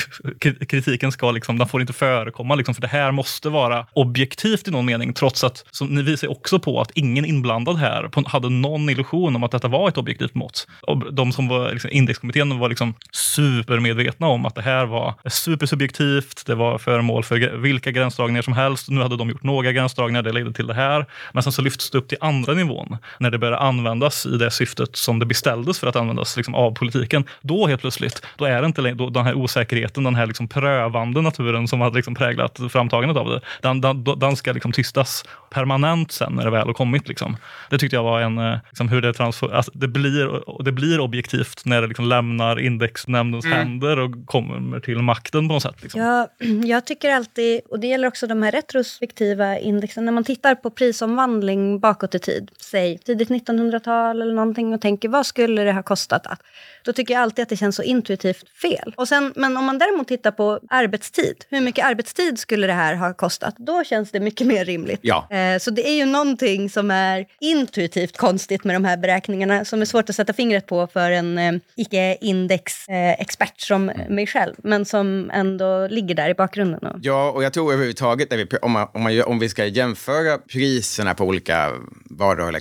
kritiken ska liksom, den får inte förekomma, liksom, för det här måste vara objektivt i någon mening, trots att, som ni visar också på att ingen inblandad här hade någon illusion om att detta var ett objektivt mått. Och de som var liksom, indexkommittén var liksom supermedvetna om att det här var supersubjektivt, det var föremål för vilka gränsdragningar som helst. Nu hade de gjort några gränsdragningar, det ledde till det här. Men sen så lyfts det upp till andra nivån, när det började användas i det syftet som det beställdes för att användas liksom, av politiken, då helt plötsligt, då är det inte längre den här osäkerheten, den här liksom prövande naturen som hade liksom präglat framtagandet av det. Den, den, den ska liksom tystas permanent sen när det väl har kommit. Liksom. Det tyckte jag var en, eh, liksom, hur det, transfer, alltså, det, blir, det blir objektivt när det liksom lämnar indexnämndens mm. händer och kommer till makten på något sätt. Liksom. Ja, jag tycker alltid, och det gäller också de här retrospektiva indexen, när man tittar på prisomvandling bakåt i tid, säg tidigt 1900-tal eller någonting och tänker vad skulle det ha kostat att Då tycker jag alltid att det känns så intuitivt fel. Och sen, men om man däremot tittar på arbetstid, hur mycket arbetstid skulle det här ha kostat? Då känns det mycket mer rimligt. Ja. Eh, så det är ju någonting som är intuitivt konstigt med de här beräkningarna som är svårt att sätta fingret på för en eh, icke-index-expert som mig själv, men som ändå ligger där i bakgrunden. Och, Ja, och jag tror överhuvudtaget när vi, om, man, om, man, om vi ska jämföra priserna på olika varor eller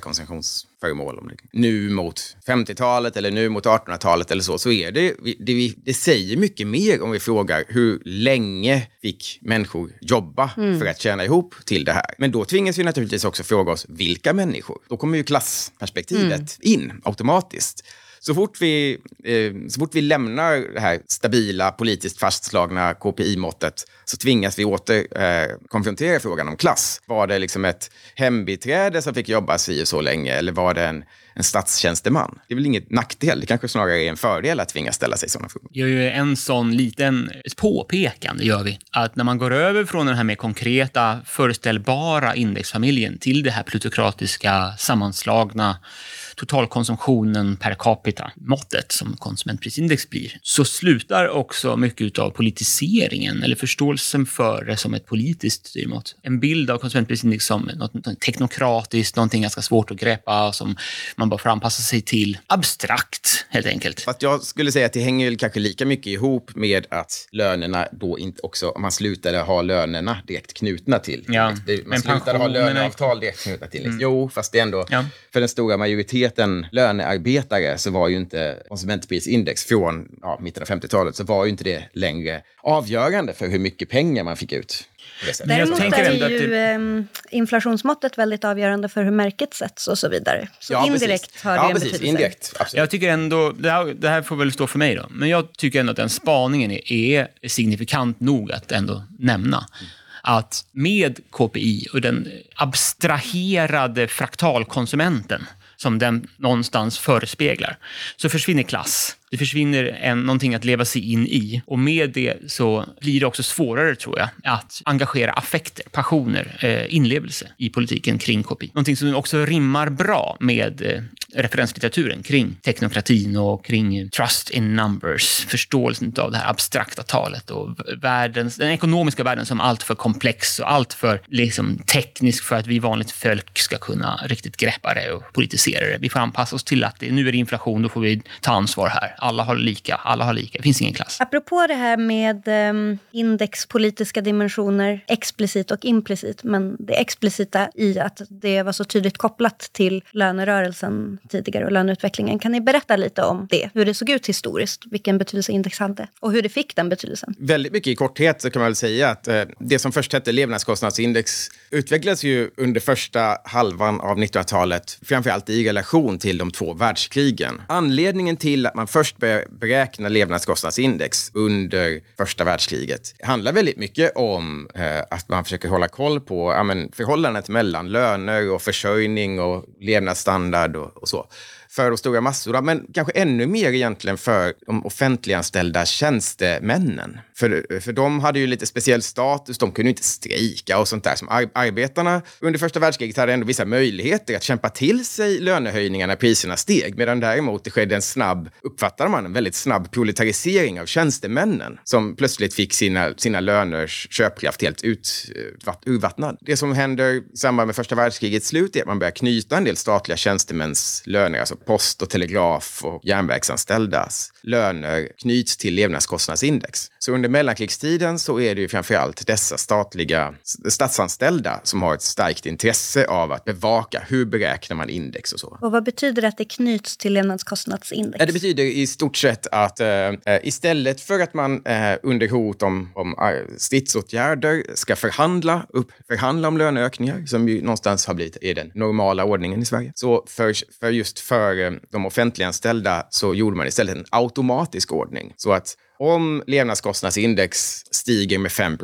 konsumtionsföremål om det, nu mot 50-talet eller nu mot 1800-talet eller så, så är det, det, det säger mycket mer om vi frågar hur länge fick människor jobba för att tjäna ihop till det här. Men då tvingas vi naturligtvis också fråga oss vilka människor? Då kommer ju klassperspektivet in automatiskt. Så fort, vi, eh, så fort vi lämnar det här stabila, politiskt fastslagna KPI-måttet så tvingas vi åter eh, konfrontera frågan om klass. Var det liksom ett hembiträde som fick jobba si och så länge eller var det en, en statstjänsteman? Det är väl inget nackdel, det kanske snarare är en fördel att tvingas ställa sig sådana frågor. gör ju en sån liten påpekande, gör vi. Att när man går över från den här mer konkreta, föreställbara indexfamiljen till det här plutokratiska, sammanslagna totalkonsumtionen per capita-måttet som konsumentprisindex blir, så slutar också mycket av politiseringen eller förståelsen för det som ett politiskt styrmått. En bild av konsumentprisindex som något, teknokratiskt, någonting ganska svårt att greppa, som man bara får anpassa sig till. Abstrakt, helt enkelt. Fast jag skulle säga att det hänger väl kanske lika mycket ihop med att lönerna då inte också, om man slutade ha lönerna direkt knutna till. Ja, Man men slutade ha löneavtal direkt knutna till. Jo, fast det är ändå, Ja. för den stora majoriteten lönearbetare så var ju inte konsumentprisindex från ja, mitten av 50-talet så var ju inte det längre avgörande för hur mycket pengar man fick ut. Däremot är ju det- ehm, inflationsmåttet väldigt avgörande för hur märket sätts och så vidare. Så Ja, indirekt precis. har det ja, en precis. betydelse. Indirekt, absolut. Jag tycker ändå, det här, det här får väl stå för mig då, men jag tycker ändå att den spaningen är, är signifikant nog att ändå nämna. Att med KPI och den abstraherade fraktalkonsumenten som den någonstans förespeglar, så försvinner klass. Det försvinner en, någonting att leva sig in i. Och med det så blir det också svårare, tror jag, att engagera affekter, passioner, eh, inlevelse i politiken kring KPI. Någonting som också rimmar bra med eh, referenslitteraturen kring teknokratin och kring trust in numbers, förståelsen av det här abstrakta talet och världens, den ekonomiska världen som allt för komplex och allt för liksom, teknisk för att vi vanligt folk ska kunna riktigt greppa det och politisera det. Vi får anpassa oss till att det, nu är det inflation, då får vi ta ansvar här. Alla har lika, alla har lika. Det finns ingen klass. Apropå det här med um, indexpolitiska dimensioner, explicit och implicit, men det explicita i att det var så tydligt kopplat till lönerörelsen tidigare och löneutvecklingen. Kan ni berätta lite om det? Hur det såg ut historiskt, vilken betydelse index hade och hur det fick den betydelsen? Väldigt mycket i korthet så kan man väl säga att eh, det som först hette levnadskostnadsindex utvecklades ju under första halvan av 1900-talet, framförallt i relation till de två världskrigen. Anledningen till att man först började beräkna levnadskostnadsindex under första världskriget. Handlar väldigt mycket om eh, att man försöker hålla koll på ja, men, förhållandet mellan löner och försörjning och levnadsstandard och, och så för de stora massorna, men kanske ännu mer egentligen för de offentliganställda tjänstemännen. För, för de hade ju lite speciell status, de kunde inte strejka och sånt där. Som ar arbetarna under första världskriget hade ändå vissa möjligheter att kämpa till sig lönehöjningar när priserna steg, medan däremot det skedde en snabb, uppfattade man, en väldigt snabb proletarisering av tjänstemännen som plötsligt fick sina, sina löners köpkraft helt ut, urvattnad. Det som händer i samband med första världskrigets slut är att man börjar knyta en del statliga tjänstemäns löner, alltså post och telegraf och järnvägsanställdas löner knyts till levnadskostnadsindex. Så under mellankrigstiden så är det ju framförallt dessa statliga statsanställda som har ett starkt intresse av att bevaka hur beräknar man index och så. Och vad betyder det att det knyts till levnadskostnadsindex? Det betyder i stort sett att eh, eh, istället för att man eh, under hot om, om eh, stridsåtgärder ska förhandla, upp, förhandla om löneökningar, som ju någonstans har blivit är den normala ordningen i Sverige, så för, för just för för de offentliganställda så gjorde man istället en automatisk ordning. Så att om levnadskostnadsindex stiger med 5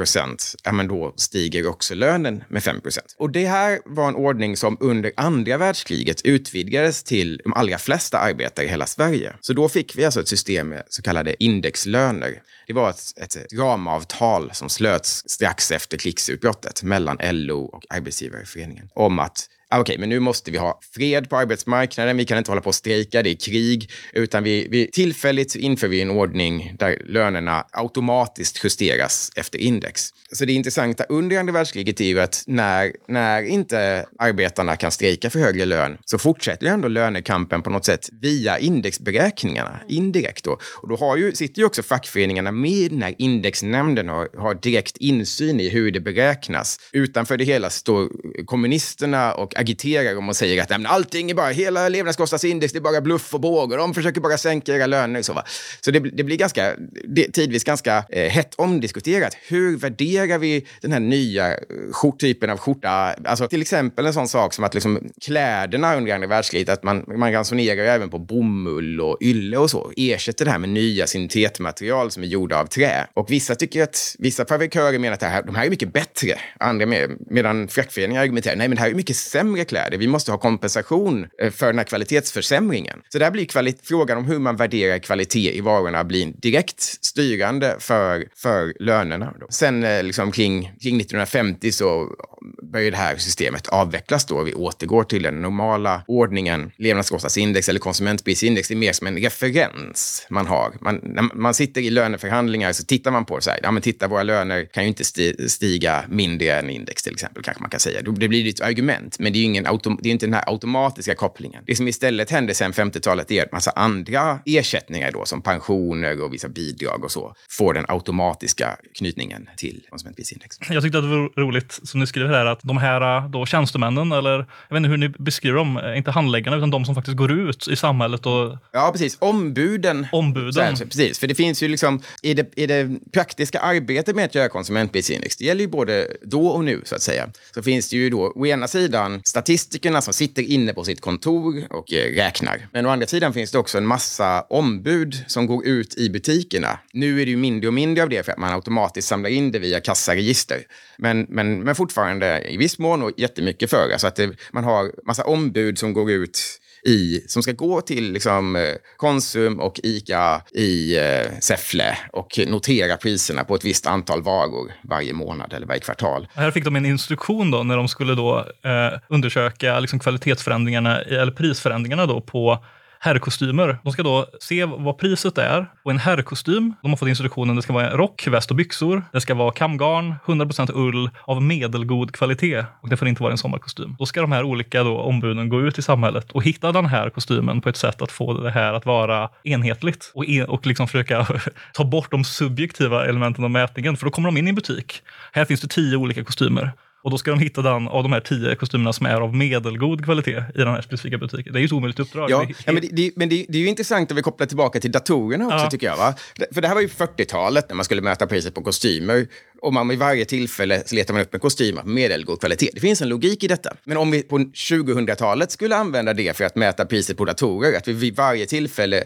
ja, men då stiger också lönen med 5 Och det här var en ordning som under andra världskriget utvidgades till de allra flesta arbetare i hela Sverige. Så då fick vi alltså ett system med så kallade indexlöner. Det var ett, ett ramavtal som slöts strax efter krigsutbrottet mellan LO och Arbetsgivareföreningen om att ah, okej, okay, men nu måste vi ha fred på arbetsmarknaden, vi kan inte hålla på och strejka, det är krig, utan vi, vi tillfälligt inför vi en ordning där lönerna automatiskt justeras efter index. Så det intressanta under andra världskriget är ju att när, när inte arbetarna kan strejka för högre lön så fortsätter ju ändå lönekampen på något sätt via indexberäkningarna, indirekt då. Och då har ju, sitter ju också fackföreningarna med i den här indexnämnden och har direkt insyn i hur det beräknas. Utanför det hela står kommunisterna och agiterar om och säger att allting är bara, hela levnadskostnadsindex, det är bara bluff och båg och de försöker bara sänka era löner. Så, va? så det, det blir ganska, det, tidvis ganska eh, hett omdiskuterat. Hur värderar vi den här nya eh, skjort, typen av skjorta? Alltså till exempel en sån sak som att liksom, kläderna under andra världskriget, att man, man ransonerar även på bomull och ylle och så, ersätter det här med nya syntetmaterial som är gjorda av trä. Och vissa tycker att, vissa fabrikörer menar att det här, de här är mycket bättre. Andra med, medan fackföreningar argumenterar, nej men det här är mycket sämre kläder. Vi måste ha kompensation eh, för den här kvalitetsförsämringen. Så där blir kvalit frågan om hur man värderar kvalitet i varorna blir direkt styrande för, för lönerna. Då. Sen eh, liksom kring, kring 1950 så börjar det här systemet avvecklas då. Vi återgår till den normala ordningen. Levnadskostnadsindex eller konsumentprisindex är mer som en referens man har. Man, när man sitter i löneförhandlingar så tittar man på det så här, ja men titta våra löner kan ju inte stiga mindre än index till exempel, kanske man kan säga. Det blir ett argument, men det är, ingen autom det är inte den här automatiska kopplingen. Det som istället hände sen 50-talet är att massa andra ersättningar då, som pensioner och vissa bidrag och så, får den automatiska knytningen till konsumentprisindex. Jag tyckte att det var roligt, som ni skriver här, att de här då, tjänstemännen, eller jag vet inte hur ni beskriver dem, inte handläggarna, utan de som faktiskt går ut i samhället och... Ja, precis. Ombuden. Ombuden. Här, precis, för det finns ju liksom, i det, i det praktiska arbetet med att göra konsumentprisindex, det gäller ju både då och nu, så att säga, så finns det ju då å ena sidan statistikerna som sitter inne på sitt kontor och eh, räknar. Men å andra sidan finns det också en massa ombud som går ut i butikerna. Nu är det ju mindre och mindre av det för att man automatiskt samlar in det via kassaregister. Men, men, men fortfarande i viss mån och jättemycket för. Alltså att det, man har massa ombud som går ut i, som ska gå till liksom, eh, Konsum och Ica i eh, Säffle och notera priserna på ett visst antal varor varje månad eller varje kvartal. Här fick de en instruktion då när de skulle då, eh, undersöka liksom, kvalitetsförändringarna eller prisförändringarna då på herrkostymer. De ska då se vad priset är på en herrkostym. De har fått instruktionen det ska vara rock, väst och byxor. Det ska vara kamgarn, 100% ull av medelgod kvalitet och det får inte vara en sommarkostym. Då ska de här olika då ombuden gå ut i samhället och hitta den här kostymen på ett sätt att få det här att vara enhetligt och, en, och liksom försöka ta bort de subjektiva elementen av mätningen. För då kommer de in i en butik. Här finns det tio olika kostymer. Och då ska de hitta den av de här tio kostymerna som är av medelgod kvalitet i den här specifika butiken. Det är ju ett omöjligt uppdrag. Ja, det ja men, det, det, men det, det, är ju intressant om vi kopplar tillbaka till datorerna också, ja. tycker jag. Va? För det här var ju 40-talet när man skulle mäta priset på kostymer och man vid varje tillfälle så letar man upp en kostym av medelgod kvalitet. Det finns en logik i detta. Men om vi på 2000-talet skulle använda det för att mäta priset på datorer, att vi vid varje tillfälle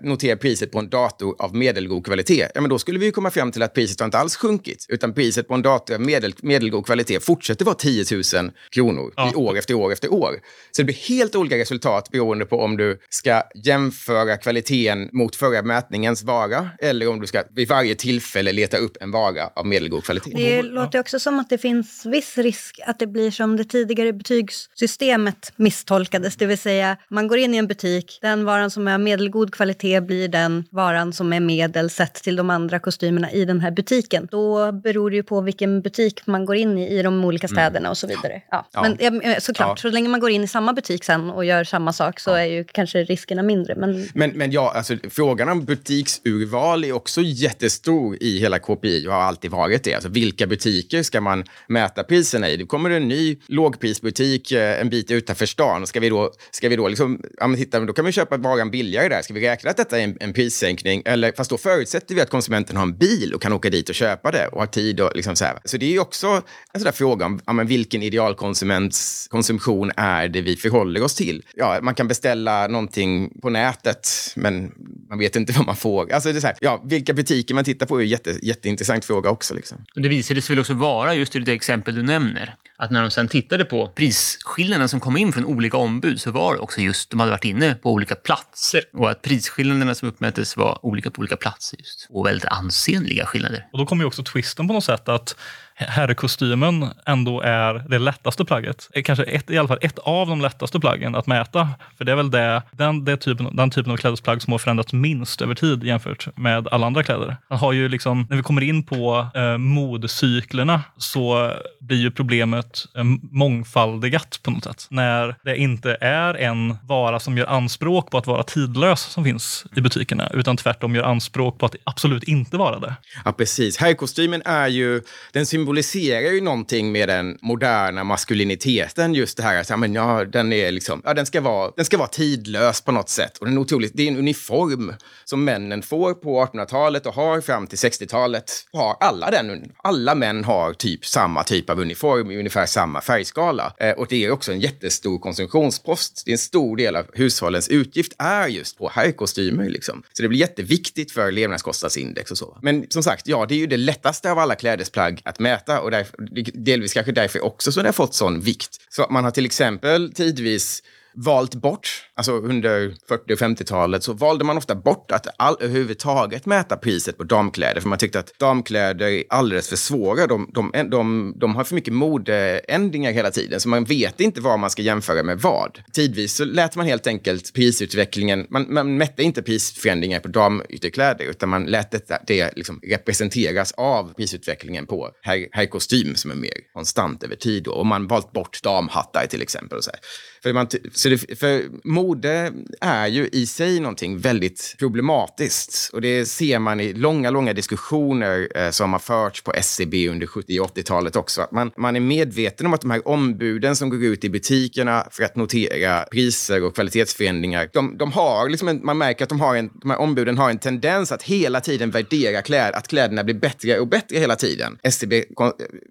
noterar priset på en dator av medelgod kvalitet, ja, men då skulle vi komma fram till att priset har inte alls sjunkit, utan priset på en dator av medel, medelgod kvalitet fortsätter vara 10 000 kronor ja. i år efter år efter år. Så det blir helt olika resultat beroende på om du ska jämföra kvaliteten mot förra mätningens vara eller om du ska vid varje tillfälle leta upp en vara av medelgod god kvalitet. Det låter också som att det finns viss risk att det blir som det tidigare betygssystemet misstolkades. Det vill säga, man går in i en butik, den varan som är medelgod kvalitet blir den varan som är medel sett till de andra kostymerna i den här butiken. Då beror det ju på vilken butik man går in i i de olika mm. städerna mm. och så vidare. Ja. ja. Men såklart, ja. så länge man går in i samma butik sen och gör samma sak så är ju kanske riskerna mindre. Men, men, men ja, alltså, frågan om butiksurval är också jättestor i hela KPI och har alltid varit är. Alltså vilka butiker ska man mäta priserna i? Det kommer en ny lågprisbutik eh, en bit utanför stan. Ska vi då, ska vi då liksom, ja men titta, då kan vi köpa varan billigare där. Ska vi räkna att detta är en, en prissänkning? Eller, fast då förutsätter vi att konsumenten har en bil och kan åka dit och köpa det och har tid och liksom så här. Så det är ju också en sån där fråga om ja, men vilken idealkonsuments konsumtion är det vi förhåller oss till? Ja, man kan beställa någonting på nätet, men man vet inte vad man får. Alltså det är så här, ja, vilka butiker man tittar på är en jätte, jätteintressant fråga också. Liksom. Det visade sig väl också vara just i det exempel du nämner. Att när de sen tittade på prisskillnaderna som kom in från olika ombud så var det också just, de hade varit inne på olika platser. Och att prisskillnaderna som uppmättes var olika på olika platser just. Och väldigt ansenliga skillnader. Och då kommer ju också twisten på något sätt att herrkostymen ändå är det lättaste plagget. Eh, kanske ett, i alla fall ett av de lättaste plaggen att mäta. För det är väl det, den, det typen, den typen av klädesplagg som har förändrats minst över tid jämfört med alla andra kläder. Man har ju liksom, när vi kommer in på eh, modcyklerna så blir ju problemet eh, mångfaldigat på något sätt. När det inte är en vara som gör anspråk på att vara tidlös som finns i butikerna, utan tvärtom gör anspråk på att absolut inte vara det. Ja, precis. Herrkostymen är ju, den symboliserar ju någonting med den moderna maskuliniteten. Just det här att ja, men, ja, den, är liksom, ja, den, ska vara, den ska vara tidlös på något sätt. Och den är otroligt, det är en uniform som männen får på 1800-talet och har fram till 60-talet. Har alla den. Alla män har typ samma typ av uniform i ungefär samma färgskala. Eh, och det är också en jättestor konsumtionspost. Det är en stor del av hushållens utgift är just på herrkostymer. Liksom. Så det blir jätteviktigt för levnadskostnadsindex och så. Men som sagt, ja, det är ju det lättaste av alla klädesplagg att mäta och därför, delvis kanske därför också så det har fått sån vikt. Så man har till exempel tidvis valt bort, alltså under 40 och 50-talet så valde man ofta bort att all, överhuvudtaget mäta priset på damkläder för man tyckte att damkläder är alldeles för svåra. De, de, de, de har för mycket modeändringar hela tiden så man vet inte vad man ska jämföra med vad. Tidvis så lät man helt enkelt prisutvecklingen, man, man mätte inte prisförändringar på damytterkläder utan man lät detta det liksom representeras av prisutvecklingen på herrkostym som är mer konstant över tid. Då. Och man valt bort damhattar till exempel. Och så här. För, man, så det, för mode är ju i sig någonting väldigt problematiskt. Och det ser man i långa, långa diskussioner eh, som har förts på SCB under 70 och 80-talet också. Att man, man är medveten om att de här ombuden som går ut i butikerna för att notera priser och kvalitetsförändringar, de, de har liksom en, man märker att de, har en, de här ombuden har en tendens att hela tiden värdera kläder, att kläderna blir bättre och bättre hela tiden. SCB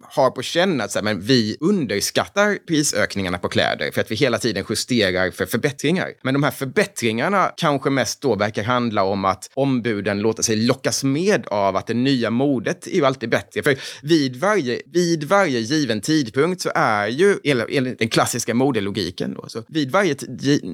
har på känn att så här, men vi underskattar prisökningarna på kläder för att vi hela tiden justerar för förbättringar. Men de här förbättringarna kanske mest då verkar handla om att ombuden låter sig lockas med av att det nya modet är ju alltid bättre. För vid varje, vid varje given tidpunkt så är ju, enligt den klassiska modelogiken, då, så vid varje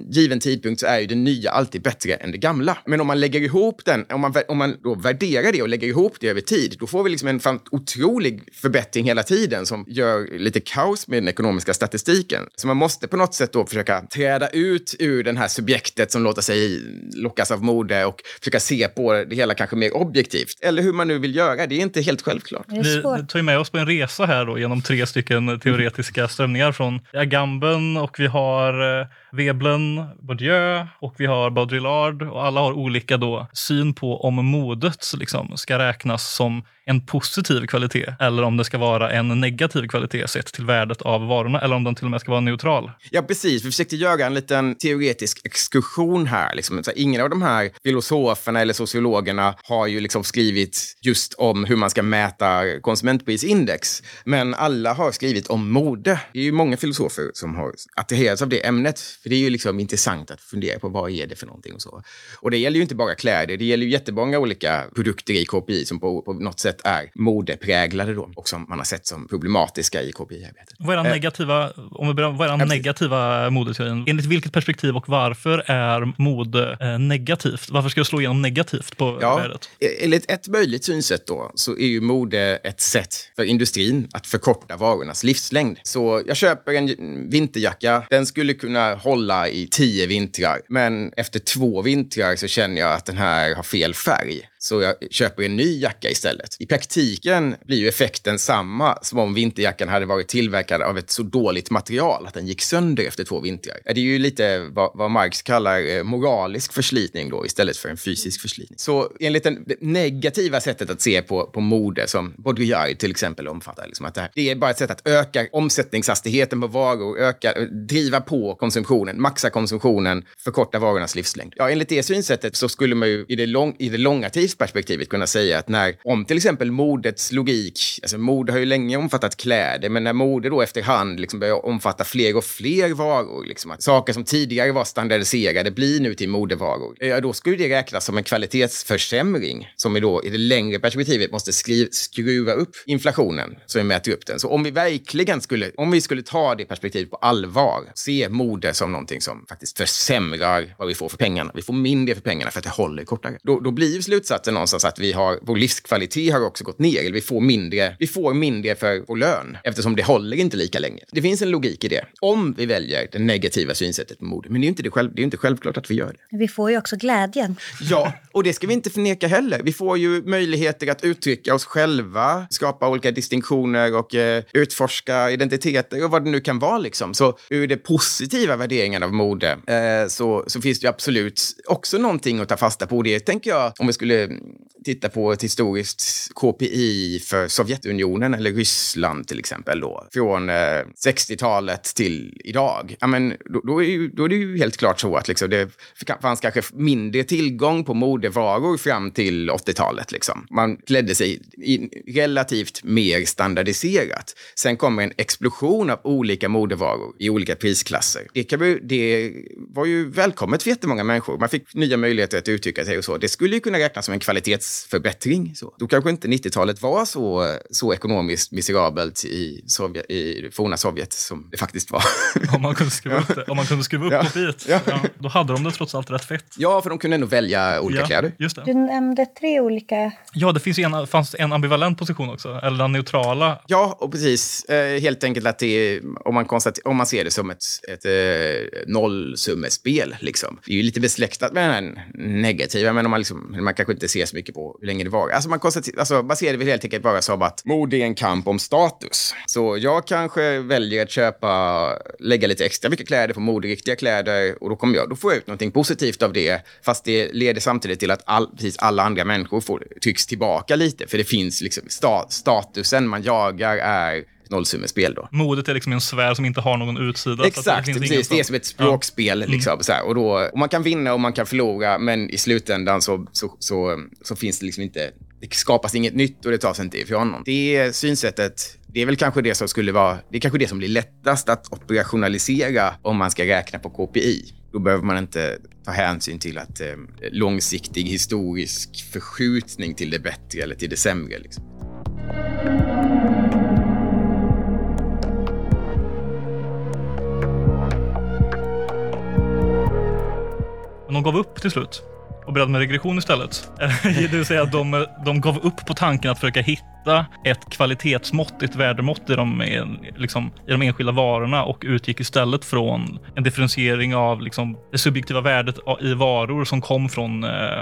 given tidpunkt så är ju det nya alltid bättre än det gamla. Men om man lägger ihop den, om man, om man då värderar det och lägger ihop det över tid, då får vi liksom en otrolig förbättring hela tiden som gör lite kaos med den ekonomiska statistiken. Så man måste på något sätt då försöka träda ut ur den här subjektet som låter sig lockas av mode och försöka se på det hela kanske mer objektivt. Eller hur man nu vill göra, det är inte helt självklart. Vi tar ju med oss på en resa här då genom tre stycken teoretiska strömningar från Agamben och vi har eh, Veblen, Bourdieu och vi har Baudrillard och alla har olika då syn på om modet liksom ska räknas som en positiv kvalitet eller om det ska vara en negativ kvalitet sett till värdet av varorna eller om den till och med ska vara neutral. Ja, precis. Vi försökte göra en liten teoretisk exkursion här. Liksom. Så ingen av de här filosoferna eller sociologerna har ju liksom skrivit just om hur man ska mäta konsumentprisindex. Men alla har skrivit om mode. Det är ju många filosofer som har attraherats av det ämnet. För det är ju liksom intressant att fundera på vad är det för någonting och så. Och det gäller ju inte bara kläder. Det gäller ju jättemånga olika produkter i KPI som på, på något sätt är modepräglade då och som man har sett som problematiska i KPI-arbetet. Vad är den negativa, om vi börjar, vad är den negativa modeteorin? Enligt vilket perspektiv och varför är mode eh, negativt? Varför ska det slå igenom negativt på ja, värdet? Enligt ett möjligt synsätt då så är ju mode ett sätt för industrin att förkorta varornas livslängd. Så jag köper en vinterjacka. Den skulle kunna hålla i tio vintrar, men efter två vintrar så känner jag att den här har fel färg så jag köper en ny jacka istället. I praktiken blir ju effekten samma som om vinterjackan hade varit tillverkad av ett så dåligt material att den gick sönder efter två vintrar. Det är ju lite vad, vad Marx kallar eh, moralisk förslitning då istället för en fysisk förslitning. Så enligt det negativa sättet att se på, på mode som Baudrillard till exempel omfattar, liksom att det, här, det är bara ett sätt att öka omsättningshastigheten på varor, öka, eh, driva på konsumtionen, maxa konsumtionen, förkorta varornas livslängd. Ja, enligt det synsättet så skulle man ju i det, lång, i det långa tidsperspektivet kunna säga att när, om till exempel modets logik, alltså mode har ju länge omfattat kläder, men när mode då efterhand liksom börjar omfatta fler och fler varor, liksom att saker som tidigare var standardiserade blir nu till modevaror, ja, då skulle det räknas som en kvalitetsförsämring som vi då i det längre perspektivet måste skriva, skruva upp inflationen så vi mäter upp den. Så om vi verkligen skulle, om vi skulle ta det perspektivet på allvar, se mode som någonting som faktiskt försämrar vad vi får för pengarna, vi får mindre för pengarna för att det håller kortare, då, då blir slutsatsen att det någonstans att vi har, vår livskvalitet har också gått ner. Vi får mindre, vi får mindre för vår lön eftersom det håller inte lika länge. Det finns en logik i det. Om vi väljer det negativa synsättet på mode. Men det är ju inte, det själv, det är inte självklart att vi gör det. Vi får ju också glädjen. Ja, och det ska vi inte förneka heller. Vi får ju möjligheter att uttrycka oss själva, skapa olika distinktioner och eh, utforska identiteter och vad det nu kan vara. Liksom. Så ur det positiva värderingen av mode eh, så, så finns det ju absolut också någonting att ta fasta på. Det tänker jag, om vi skulle titta på ett historiskt KPI för Sovjetunionen eller Ryssland till exempel då, från eh, 60-talet till idag. Ja, men då, då, är ju, då är det ju helt klart så att liksom, det fanns kanske mindre tillgång på modevaror fram till 80-talet. Liksom. Man klädde sig i relativt mer standardiserat. Sen kommer en explosion av olika modevaror i olika prisklasser. Det, kan vi, det var ju välkommet för jättemånga människor. Man fick nya möjligheter att uttrycka sig och så. Det skulle ju kunna räknas som en kvalitetsförbättring. Så. Då kanske inte 90-talet var så, så ekonomiskt miserabelt i, Sovjet, i forna Sovjet som det faktiskt var. Om man kunde skruva upp, det. Om man kunde skruva upp Ja. kopiet. Ja. Ja. då hade de det trots allt rätt fett. ja, för de kunde ändå välja olika ja, kläder. Just det. Du nämnde tre olika... Ja, det finns en, fanns en ambivalent position också. Eller den neutrala. Ja, och precis. Eh, helt enkelt att det om man, konstater- om man ser det som ett, ett eh, nollsummespel. Liksom. Det är ju lite besläktat med den här negativa, men om man, liksom, man kanske inte ser så mycket på hur länge det var. Alltså man, alltså man ser det väl helt enkelt bara som att mord är en kamp om status. Så jag kanske väljer att köpa, lägga lite extra mycket kläder på moderiktiga kläder och då, kommer jag, då får jag ut någonting positivt av det. Fast det leder samtidigt till att all, precis alla andra människor får, trycks tillbaka lite. För det finns liksom sta, statusen man jagar är nollsummespel då. Modet är liksom en sfär som inte har någon utsida. Exakt, finns precis. Det är som ett språkspel. Liksom, så här. Och, då, och man kan vinna och man kan förlora, men i slutändan så, så, så, så finns det liksom inte... Det skapas inget nytt och det tas inte ifrån någon. Det synsättet, det är väl kanske det som skulle vara... Det är kanske det som blir lättast att operationalisera om man ska räkna på KPI. Då behöver man inte ta hänsyn till att eh, långsiktig historisk förskjutning till det bättre eller till det sämre. Liksom. Men de gav upp till slut och började med regression istället. det vill säga att de, de gav upp på tanken att försöka hitta ett kvalitetsmått, ett värdemått i de, liksom, i de enskilda varorna och utgick istället från en differentiering av liksom, det subjektiva värdet i varor som kom från eh,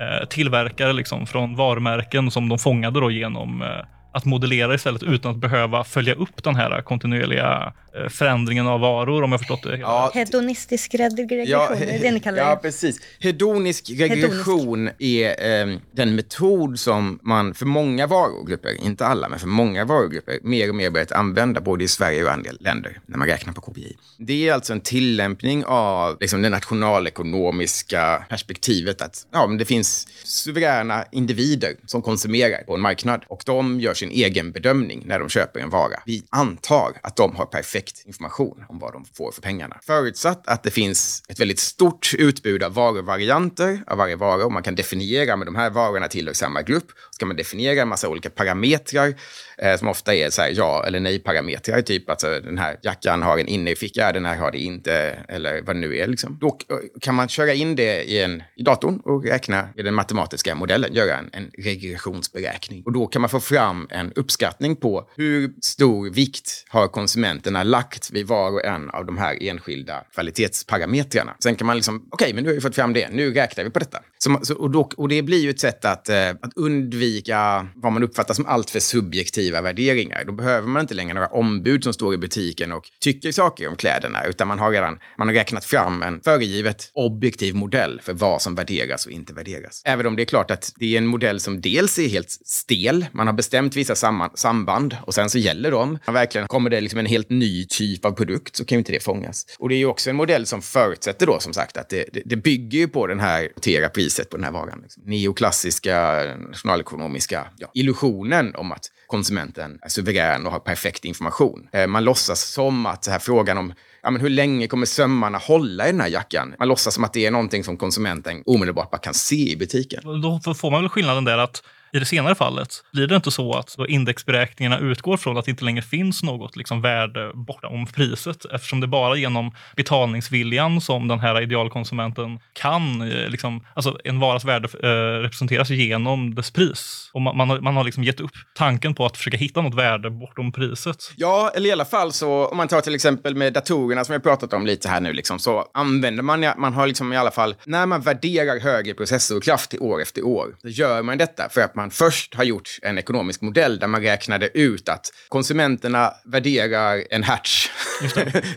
eh, tillverkare, liksom, från varumärken som de fångade då genom eh, att modellera istället utan att behöva följa upp den här kontinuerliga eh, förändringen av varor om jag förstått det hela. Ja, Hedonistisk regression, är det det ni kallar ja, det? precis. Hedonisk regression är eh, den metod som man för många varugrupper, inte alla, men för många varugrupper, mer och mer börjat använda både i Sverige och andra länder när man räknar på KPI. Det är alltså en tillämpning av liksom, det nationalekonomiska perspektivet att ja, men det finns suveräna individer som konsumerar på en marknad och de gör sin egen bedömning när de köper en vara. Vi antar att de har perfekt information om vad de får för pengarna. Förutsatt att det finns ett väldigt stort utbud av varuvarianter av varje vara och man kan definiera med de här varorna tillhör samma grupp. Så kan man definiera en massa olika parametrar eh, som ofta är så här, ja eller nej-parametrar. Typ att alltså, den här jackan har en innerficka, den här har det inte, eller vad det nu är. Liksom. Då eh, kan man köra in det i, en, i datorn och räkna i den matematiska modellen, göra en, en regressionsberäkning. Och då kan man få fram en uppskattning på hur stor vikt har konsumenterna lagt vid var och en av de här enskilda kvalitetsparametrarna. Sen kan man liksom, okej, men nu har vi fått fram det, nu räknar vi på detta. Som, så, och, då, och det blir ju ett sätt att, eh, att undvika vad man uppfattar som alltför subjektiva värderingar. Då behöver man inte längre några ombud som står i butiken och tycker saker om kläderna, utan man har redan man har räknat fram en föregivet objektiv modell för vad som värderas och inte värderas. Även om det är klart att det är en modell som dels är helt stel, man har bestämt vissa samman, samband och sen så gäller de. Och verkligen kommer det liksom en helt ny typ av produkt så kan ju inte det fångas. Och det är ju också en modell som förutsätter då som sagt att det, det, det bygger ju på den här notera priset på den här varan. Liksom. Neoklassiska nationalekonomiska ja, illusionen om att konsumenten är suverän och har perfekt information. Eh, man låtsas som att här frågan om ja, men hur länge kommer sömmarna hålla i den här jackan? Man låtsas som att det är någonting som konsumenten omedelbart bara kan se i butiken. Då får man väl skillnaden där att i det senare fallet, blir det inte så att indexberäkningarna utgår från att det inte längre finns något liksom värde bortom priset eftersom det bara genom betalningsviljan som den här idealkonsumenten kan, eh, liksom, alltså en varas värde eh, representeras genom dess pris. Och man, man har, man har liksom gett upp tanken på att försöka hitta något värde bortom priset. Ja, eller i alla fall så om man tar till exempel med datorerna som vi har pratat om lite här nu, liksom, så använder man, man har liksom i alla fall, när man värderar högre processorkraft år efter år, så gör man detta för att man först har gjort en ekonomisk modell där man räknade ut att konsumenterna värderar en hertz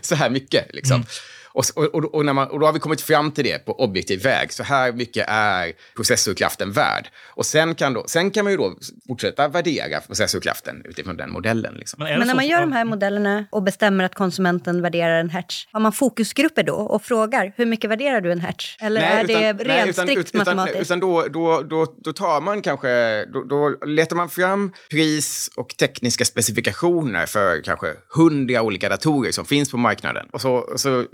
så här mycket. Liksom. Mm. Och, och, och, när man, och då har vi kommit fram till det på objektiv väg. Så här mycket är processorkraften värd. Och sen kan, då, sen kan man ju då fortsätta värdera processorkraften utifrån den modellen. Liksom. Men, Men när man gör de här modellerna och bestämmer att konsumenten värderar en hertz, har man fokusgrupper då och frågar hur mycket värderar du en hertz? Eller nej, är utan, det rent strikt utan, matematiskt? Utan då, då, då, då tar man kanske, då, då letar man fram pris och tekniska specifikationer för kanske hundra olika datorer som finns på marknaden. Och så, och så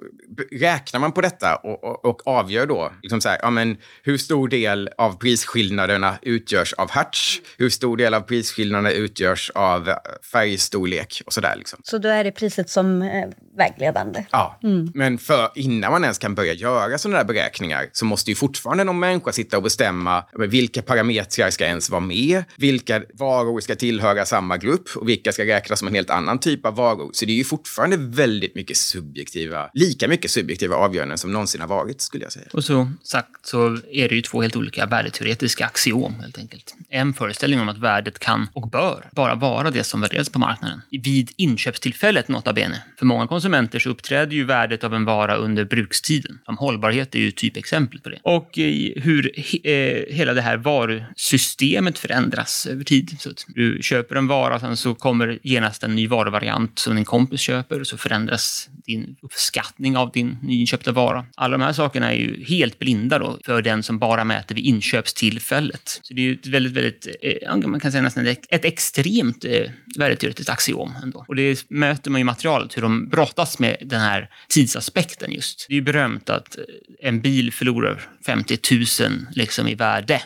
räknar man på detta och, och, och avgör då liksom så här, ja, men hur stor del av prisskillnaderna utgörs av hertz? Hur stor del av prisskillnaderna utgörs av färgstorlek och så där. Liksom. Så då är det priset som är vägledande? Ja, mm. men för, innan man ens kan börja göra sådana där beräkningar så måste ju fortfarande någon människa sitta och bestämma vilka parametrar ska ens vara med? Vilka varor ska tillhöra samma grupp och vilka ska räknas som en helt annan typ av varor? Så det är ju fortfarande väldigt mycket subjektiva, lika mycket mycket subjektiva avgöranden som någonsin har varit, skulle jag säga. Och så sagt så är det ju två helt olika värdeteoretiska axiom, helt enkelt. En föreställning om att värdet kan och bör bara vara det som värderas på marknaden. Vid inköpstillfället, nota bene. För många konsumenter så uppträder ju värdet av en vara under brukstiden. Som hållbarhet är ju typexempel på det. Och hur he eh, hela det här varusystemet förändras över tid. Så att du köper en vara, sen så kommer genast en ny varuvariant som din kompis köper och så förändras din uppskattning av din nyinköpta vara. Alla de här sakerna är ju helt blinda då för den som bara mäter vid inköpstillfället. Så det är ju ett väldigt, väldigt, eh, man kan säga nästan ett extremt eh, värdeteoretiskt axiom ändå. Och det möter man ju i materialet, hur de brottas med den här tidsaspekten just. Det är ju berömt att eh, en bil förlorar 50 000 liksom i värde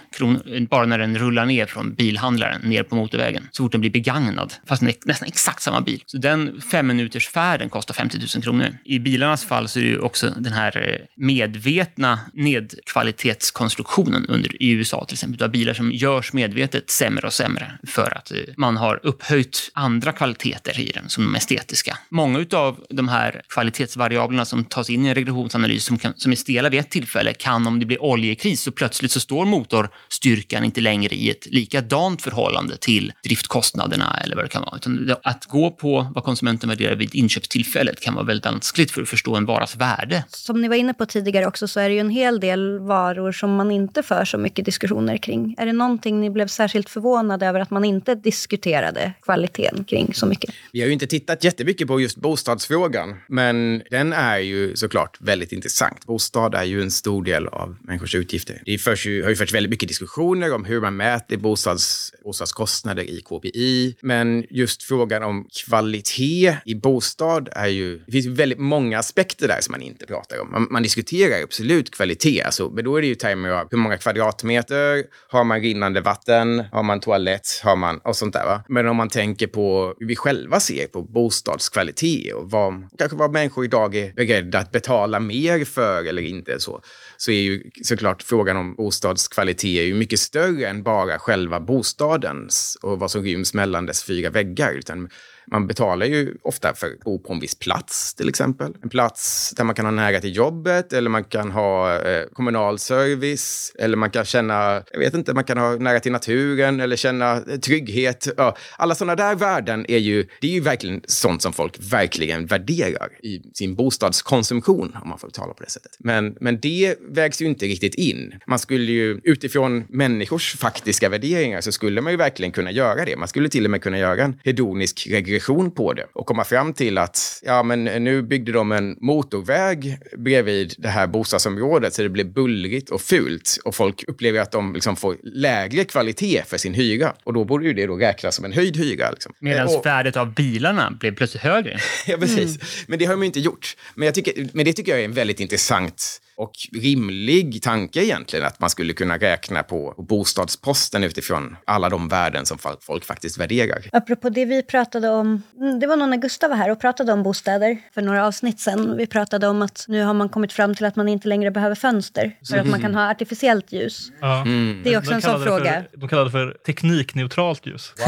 bara när den rullar ner från bilhandlaren ner på motorvägen. Så fort den blir begagnad, fast den är nästan exakt samma bil. Så den fem minuters färden kostar 50 000 kronor. I bilarnas fall så är det ju också den här eh, medvetna nedkvalitetskonstruktionen under, i USA till exempel. Du har bilar som görs medvetet sämre och sämre för att eh, man har upphöjt andra kvaliteter i den som de estetiska. Många av de här kvalitetsvariablerna som tas in i en regressionsanalys som, kan, som är stela vid ett tillfälle kan, om det blir oljekris, så plötsligt så står motorstyrkan inte längre i ett likadant förhållande till driftkostnaderna eller vad det kan vara. Utan att gå på vad konsumenten värderar vid inköpstillfället kan vara väldigt vanskligt för att förstå en varas värde. Som ni var inne på tidigare också så är det ju en hel del varor som man inte för så mycket diskussioner kring. Är det någonting ni blev särskilt förvånade över att man inte diskuterade kvaliteten kring så mycket? Vi har ju inte tittat jättemycket på just bostadsfrågan, men den är ju såklart väldigt intressant. Bostad är ju en stor del av människors utgifter. Det förs ju, har ju förts väldigt mycket diskussioner om hur man mäter bostads, bostadskostnader i KPI, men just frågan om kvalitet i bostad är ju... Det finns väldigt många aspekter det där som man inte pratar om. Man, man diskuterar absolut kvalitet, alltså, men då är det ju termer av hur många kvadratmeter, har man rinnande vatten, har man toalett, har man och sånt där. Va? Men om man tänker på hur vi själva ser på bostadskvalitet och vad, kanske vad människor idag är beredda att betala mer för eller inte så, så är ju såklart frågan om bostadskvalitet är ju mycket större än bara själva bostadens och vad som ryms mellan dess fyra väggar. Utan man betalar ju ofta för att bo på en viss plats till exempel. En plats där man kan ha nära till jobbet eller man kan ha eh, kommunal service eller man kan känna, jag vet inte, man kan ha nära till naturen eller känna eh, trygghet. Ja, alla sådana där värden är ju, det är ju verkligen sånt som folk verkligen värderar i sin bostadskonsumtion, om man får tala på det sättet. Men, men det vägs ju inte riktigt in. Man skulle ju utifrån människors faktiska värderingar så skulle man ju verkligen kunna göra det. Man skulle till och med kunna göra en hedonisk regression regression på det och komma fram till att ja, men nu byggde de en motorväg bredvid det här bostadsområdet så det blev bullrigt och fult och folk upplever att de liksom får lägre kvalitet för sin hyra. Och då borde ju det då räknas som en höjd hyra. Liksom. Medan och, värdet av bilarna blev plötsligt högre. ja, precis. Mm. Men det har de inte gjort. Men, jag tycker, men det tycker jag är en väldigt intressant och rimlig tanke egentligen att man skulle kunna räkna på bostadsposten utifrån alla de värden som folk faktiskt värderar. Apropå det vi pratade om, mm, det var nog när Gustav var här och pratade om bostäder för några avsnitt sedan. Vi pratade om att nu har man kommit fram till att man inte längre behöver fönster för att man kan ha artificiellt ljus. Ja. Mm. Det är också De en sån fråga. För, de kallade det för teknikneutralt ljus.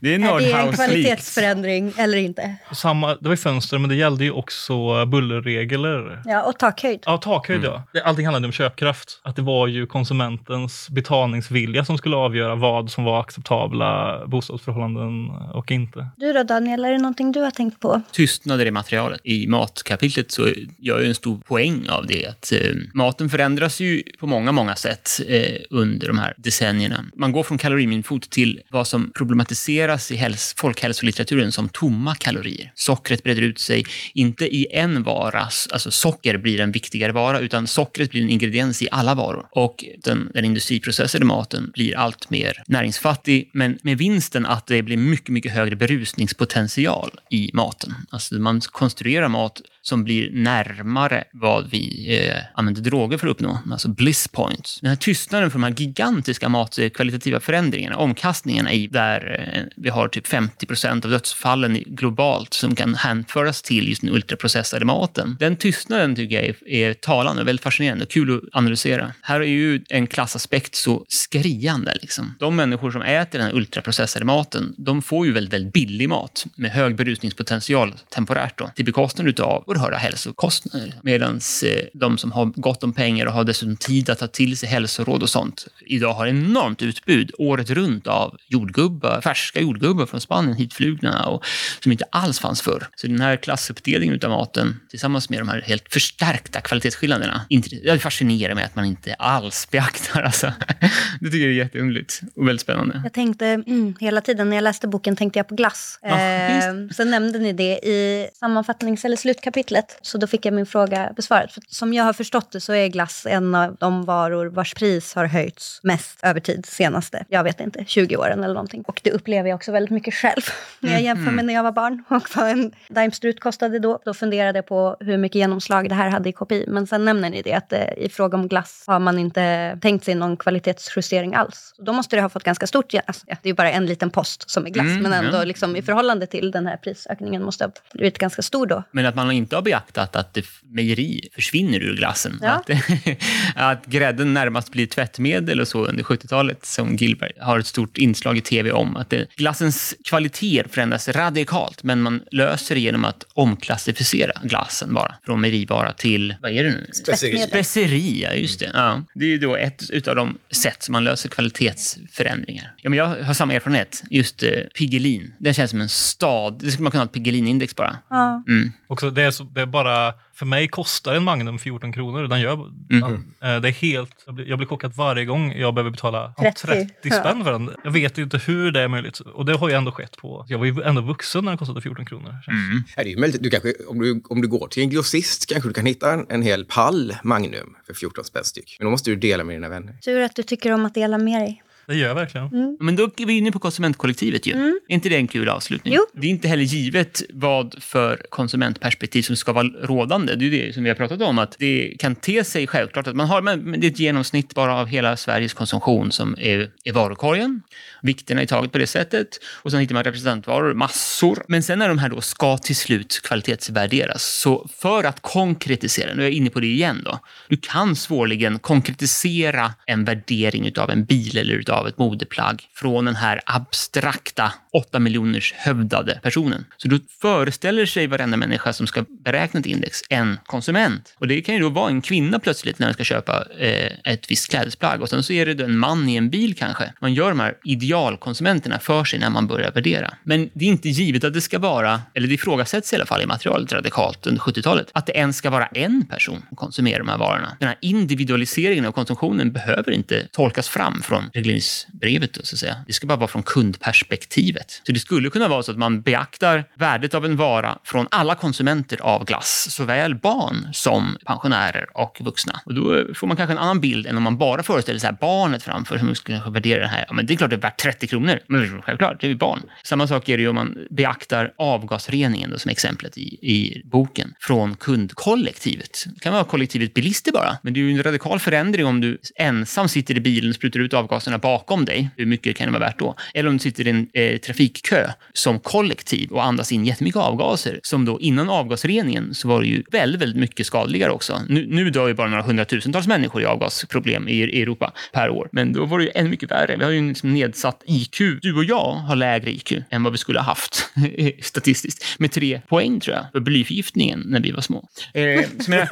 Det är Är det en kvalitetsförändring eller inte? Samma, det var ju fönster, men det gällde ju också bullerregler. Ja, och takhöjd. Ja, takhöjd ja. Det- Allting handlade om köpkraft. Att det var ju konsumentens betalningsvilja som skulle avgöra vad som var acceptabla bostadsförhållanden och inte. Du då Daniel, är det någonting du har tänkt på? tystnader i materialet. I matkapitlet så gör jag en stor poäng av det att eh, maten förändras ju på många, många sätt eh, under de här decennierna. Man går från kaloriminfot till vad som problematiseras i häls- folkhälsolitteraturen som tomma kalorier. Sockret breder ut sig, inte i en vara, alltså socker blir en viktigare vara, utan sockret blir en ingrediens i alla varor. Och den, den industriprocessade maten blir allt mer näringsfattig, men med vinsten att det blir mycket, mycket högre berusningspotential i maten. Alltså man konstruerar mat som blir närmare vad vi eh, använder droger för att uppnå, alltså bliss points. Den här tystnaden för de här gigantiska matkvalitativa förändringarna, omkastningarna i där eh, vi har typ 50 procent av dödsfallen globalt som kan hänföras till just den ultraprocessade maten. Den tystnaden tycker jag är, är talande och väldigt fascinerande och kul att analysera. Här är ju en klassaspekt så skriande. Liksom. De människor som äter den här ultraprocessade maten, de får ju väldigt, väldigt billig mat med hög berusningspotential temporärt då, till bekostnad utav oerhörda hälsokostnader. Medan eh, de som har gott om pengar och har dessutom tid att ta till sig hälsoråd och sånt, idag har enormt utbud året runt av jordgubbar, färska jordgubbar från Spanien hitflugna och som inte alls fanns förr. Så den här klassuppdelningen utav maten tillsammans med de här helt förstärkta kvalitetsskillnaderna, inte- det fascinerar mig att man inte alls beaktar. Alltså. Det tycker jag är jätteunderligt och väldigt spännande. Jag tänkte mm, hela tiden när jag läste boken tänkte jag på glass. Ja, eh, sen nämnde ni det i sammanfattnings eller slutkapitlet. Så då fick jag min fråga besvarad. För som jag har förstått det så är glass en av de varor vars pris har höjts mest över tid senaste, jag vet inte, 20 åren eller någonting. Och det upplever jag också väldigt mycket själv. När jag jämför med när jag var barn och vad en Daimstrut kostade då. Då funderade jag på hur mycket genomslag det här hade i KPI. Men sen nämner ni det att eh, i fråga om glass har man inte tänkt sig någon kvalitetsjustering alls. Så då måste det ha fått ganska stort, alltså, det är ju bara en liten post som är glass, Mm, men ändå ja. liksom, i förhållande till den här prisökningen måste ha blivit ganska stor då. Men att man inte har beaktat att mejeri försvinner ur glassen. Ja. Att, att grädden närmast blir tvättmedel och så under 70-talet, som Gilbert har ett stort inslag i tv om. Att det, glassens kvalitet förändras radikalt, men man löser det genom att omklassificera glassen bara. Från mejerivara till, vad är det nu? Speceri. Speceri, ja, just det. Ja. Det är ju då ett utav de sätt som man löser kvalitetsförändringar. Ja, men jag har samma erfarenhet. Just eh, Piggelin. Det känns som en stad. Det skulle man kunna ha ett Piggelin-index bara. Ja. Mm. Också, det, är så, det är bara, för mig kostar en Magnum 14 kronor. Den gör, Mhm. eh, det är helt, jag blir, jag blir chockad varje gång jag behöver betala 30. 30, spänn för den. Jag vet inte hur det är möjligt. Och det har ju ändå skett på... Jag var ju ändå vuxen när den kostade 14 kronor. Mm. Ja, det är möjligt. Du kanske, om, du, om du går till en grossist kanske du kan hitta en, en hel pall Magnum för 14 spänn styck. Men då måste du dela med dina vänner. Tur att du tycker om att dela med dig. Det gör jag verkligen. Men då är vi inne på konsumentkollektivet ju. Är inte det en kul avslutning? Jo. Det är inte heller givet vad för konsumentperspektiv som ska vara rådande. Det är det som vi har pratat om, att det kan te sig självklart att man har, men det är ett genomsnitt bara av hela Sveriges konsumtion som är, är varukorgen. Vikterna är taget på det sättet. Och sen hittar man representantvaror, massor. Men sen när de här då ska till slut kvalitetsvärderas, så för att konkretisera, nu är jag inne på det igen då, du kan svårligen konkretisera en värdering utav en bil eller utav av ett modeplagg från den här abstrakta 8 miljoners hövdade personen. Så då föreställer sig varenda människa som ska beräkna ett index en konsument. Och det kan ju då vara en kvinna plötsligt när den ska köpa eh, ett visst klädesplagg och sen så är det då en man i en bil kanske. Man gör de här idealkonsumenterna för sig när man börjar värdera. Men det är inte givet att det ska vara, eller det ifrågasätts i alla fall i materialet radikalt under 70-talet, att det ens ska vara en person som konsumerar de här varorna. Den här individualiseringen av konsumtionen behöver inte tolkas fram från regleringsbrev försäljningsbrevet. Då, så att säga. Det ska bara vara från kundperspektivet. Så det skulle kunna vara så att man beaktar värdet av en vara från alla konsumenter av glass, såväl barn som pensionärer och vuxna. Och då får man kanske en annan bild än om man bara föreställer sig barnet framför som skulle kanske värdera det här. Ja, men det är klart det är värt 30 kronor. Men självklart, det är ju barn. Samma sak är det ju om man beaktar avgasreningen då, som exemplet i, i boken från kundkollektivet. Det kan vara kollektivet bilister bara, men det är ju en radikal förändring om du ensam sitter i bilen och sprutar ut avgaserna bakom dig. Hur mycket kan det vara värt då? Eller om du sitter i en eh, trafikkö som kollektiv och andas in jättemycket avgaser. Som då innan avgasreningen så var det ju väldigt, väldigt mycket skadligare också. Nu, nu dör ju bara några hundratusentals människor i avgasproblem i, i Europa per år. Men då var det ju ännu mycket värre. Vi har ju en liksom nedsatt IQ. Du och jag har lägre IQ än vad vi skulle ha haft statistiskt. Med tre poäng tror jag för blyförgiftningen när vi var små. Eh, menar,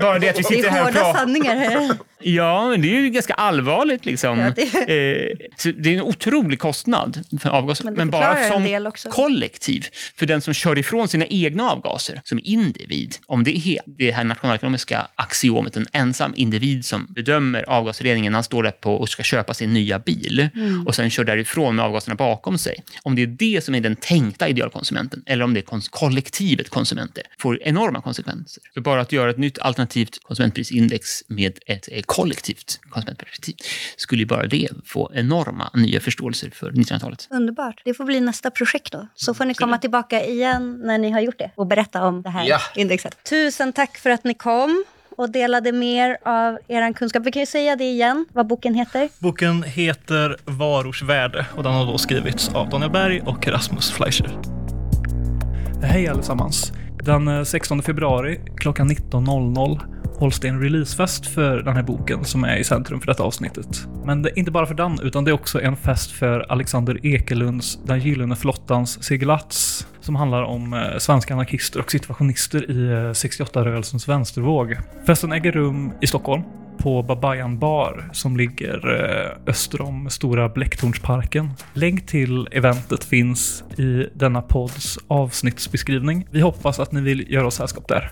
bara det att vi sitter det är här och hårda pratar. sanningar här. Ja, men det är ju ganska allvarligt. Liksom. Ja, det- det är en otrolig kostnad för avgaser. Men Men, bara som kollektiv, för den som kör ifrån sina egna avgaser som individ, om det är det här nationalekonomiska axiomet, en ensam individ som bedömer avgasreningen, han står där på och ska köpa sin nya bil Mm. och sen kör därifrån med avgaserna bakom sig. Om det är det som är den tänkta idealkonsumenten eller om det är kollektivet konsumenter, får enorma konsekvenser. Så bara att göra ett nytt alternativt konsumentprisindex med ett eh, kollektivt konsumentperspektiv skulle ju bara det få enorma nya förståelser för 1900-talet. Underbart. Det får bli nästa projekt då. Så får ni komma tillbaka igen när ni har gjort det och berätta om det här Ja. indexet. Tusen tack för att ni kom och delade mer av er kunskap. Vi kan ju säga det igen, vad boken heter. Boken heter Varors värde och den har då skrivits av Daniel Berg och Rasmus Fleischer. Hej allesammans! Den eh, 16 februari klockan 19.00 hålls det en releasefest för den här boken som är i centrum för detta avsnittet. Men det är inte bara för den, utan det är också en fest för Alexander Ekelunds Den gyllene flottans segelats som handlar om eh, svenska anarkister och situationister i eh, 68-rörelsens vänstervåg. Festen äger rum i Stockholm på Babayan bar som ligger eh, öster om Stora Blecktornsparken. Länk till eventet finns i denna podds avsnittsbeskrivning. Vi hoppas att ni vill göra oss sällskap där.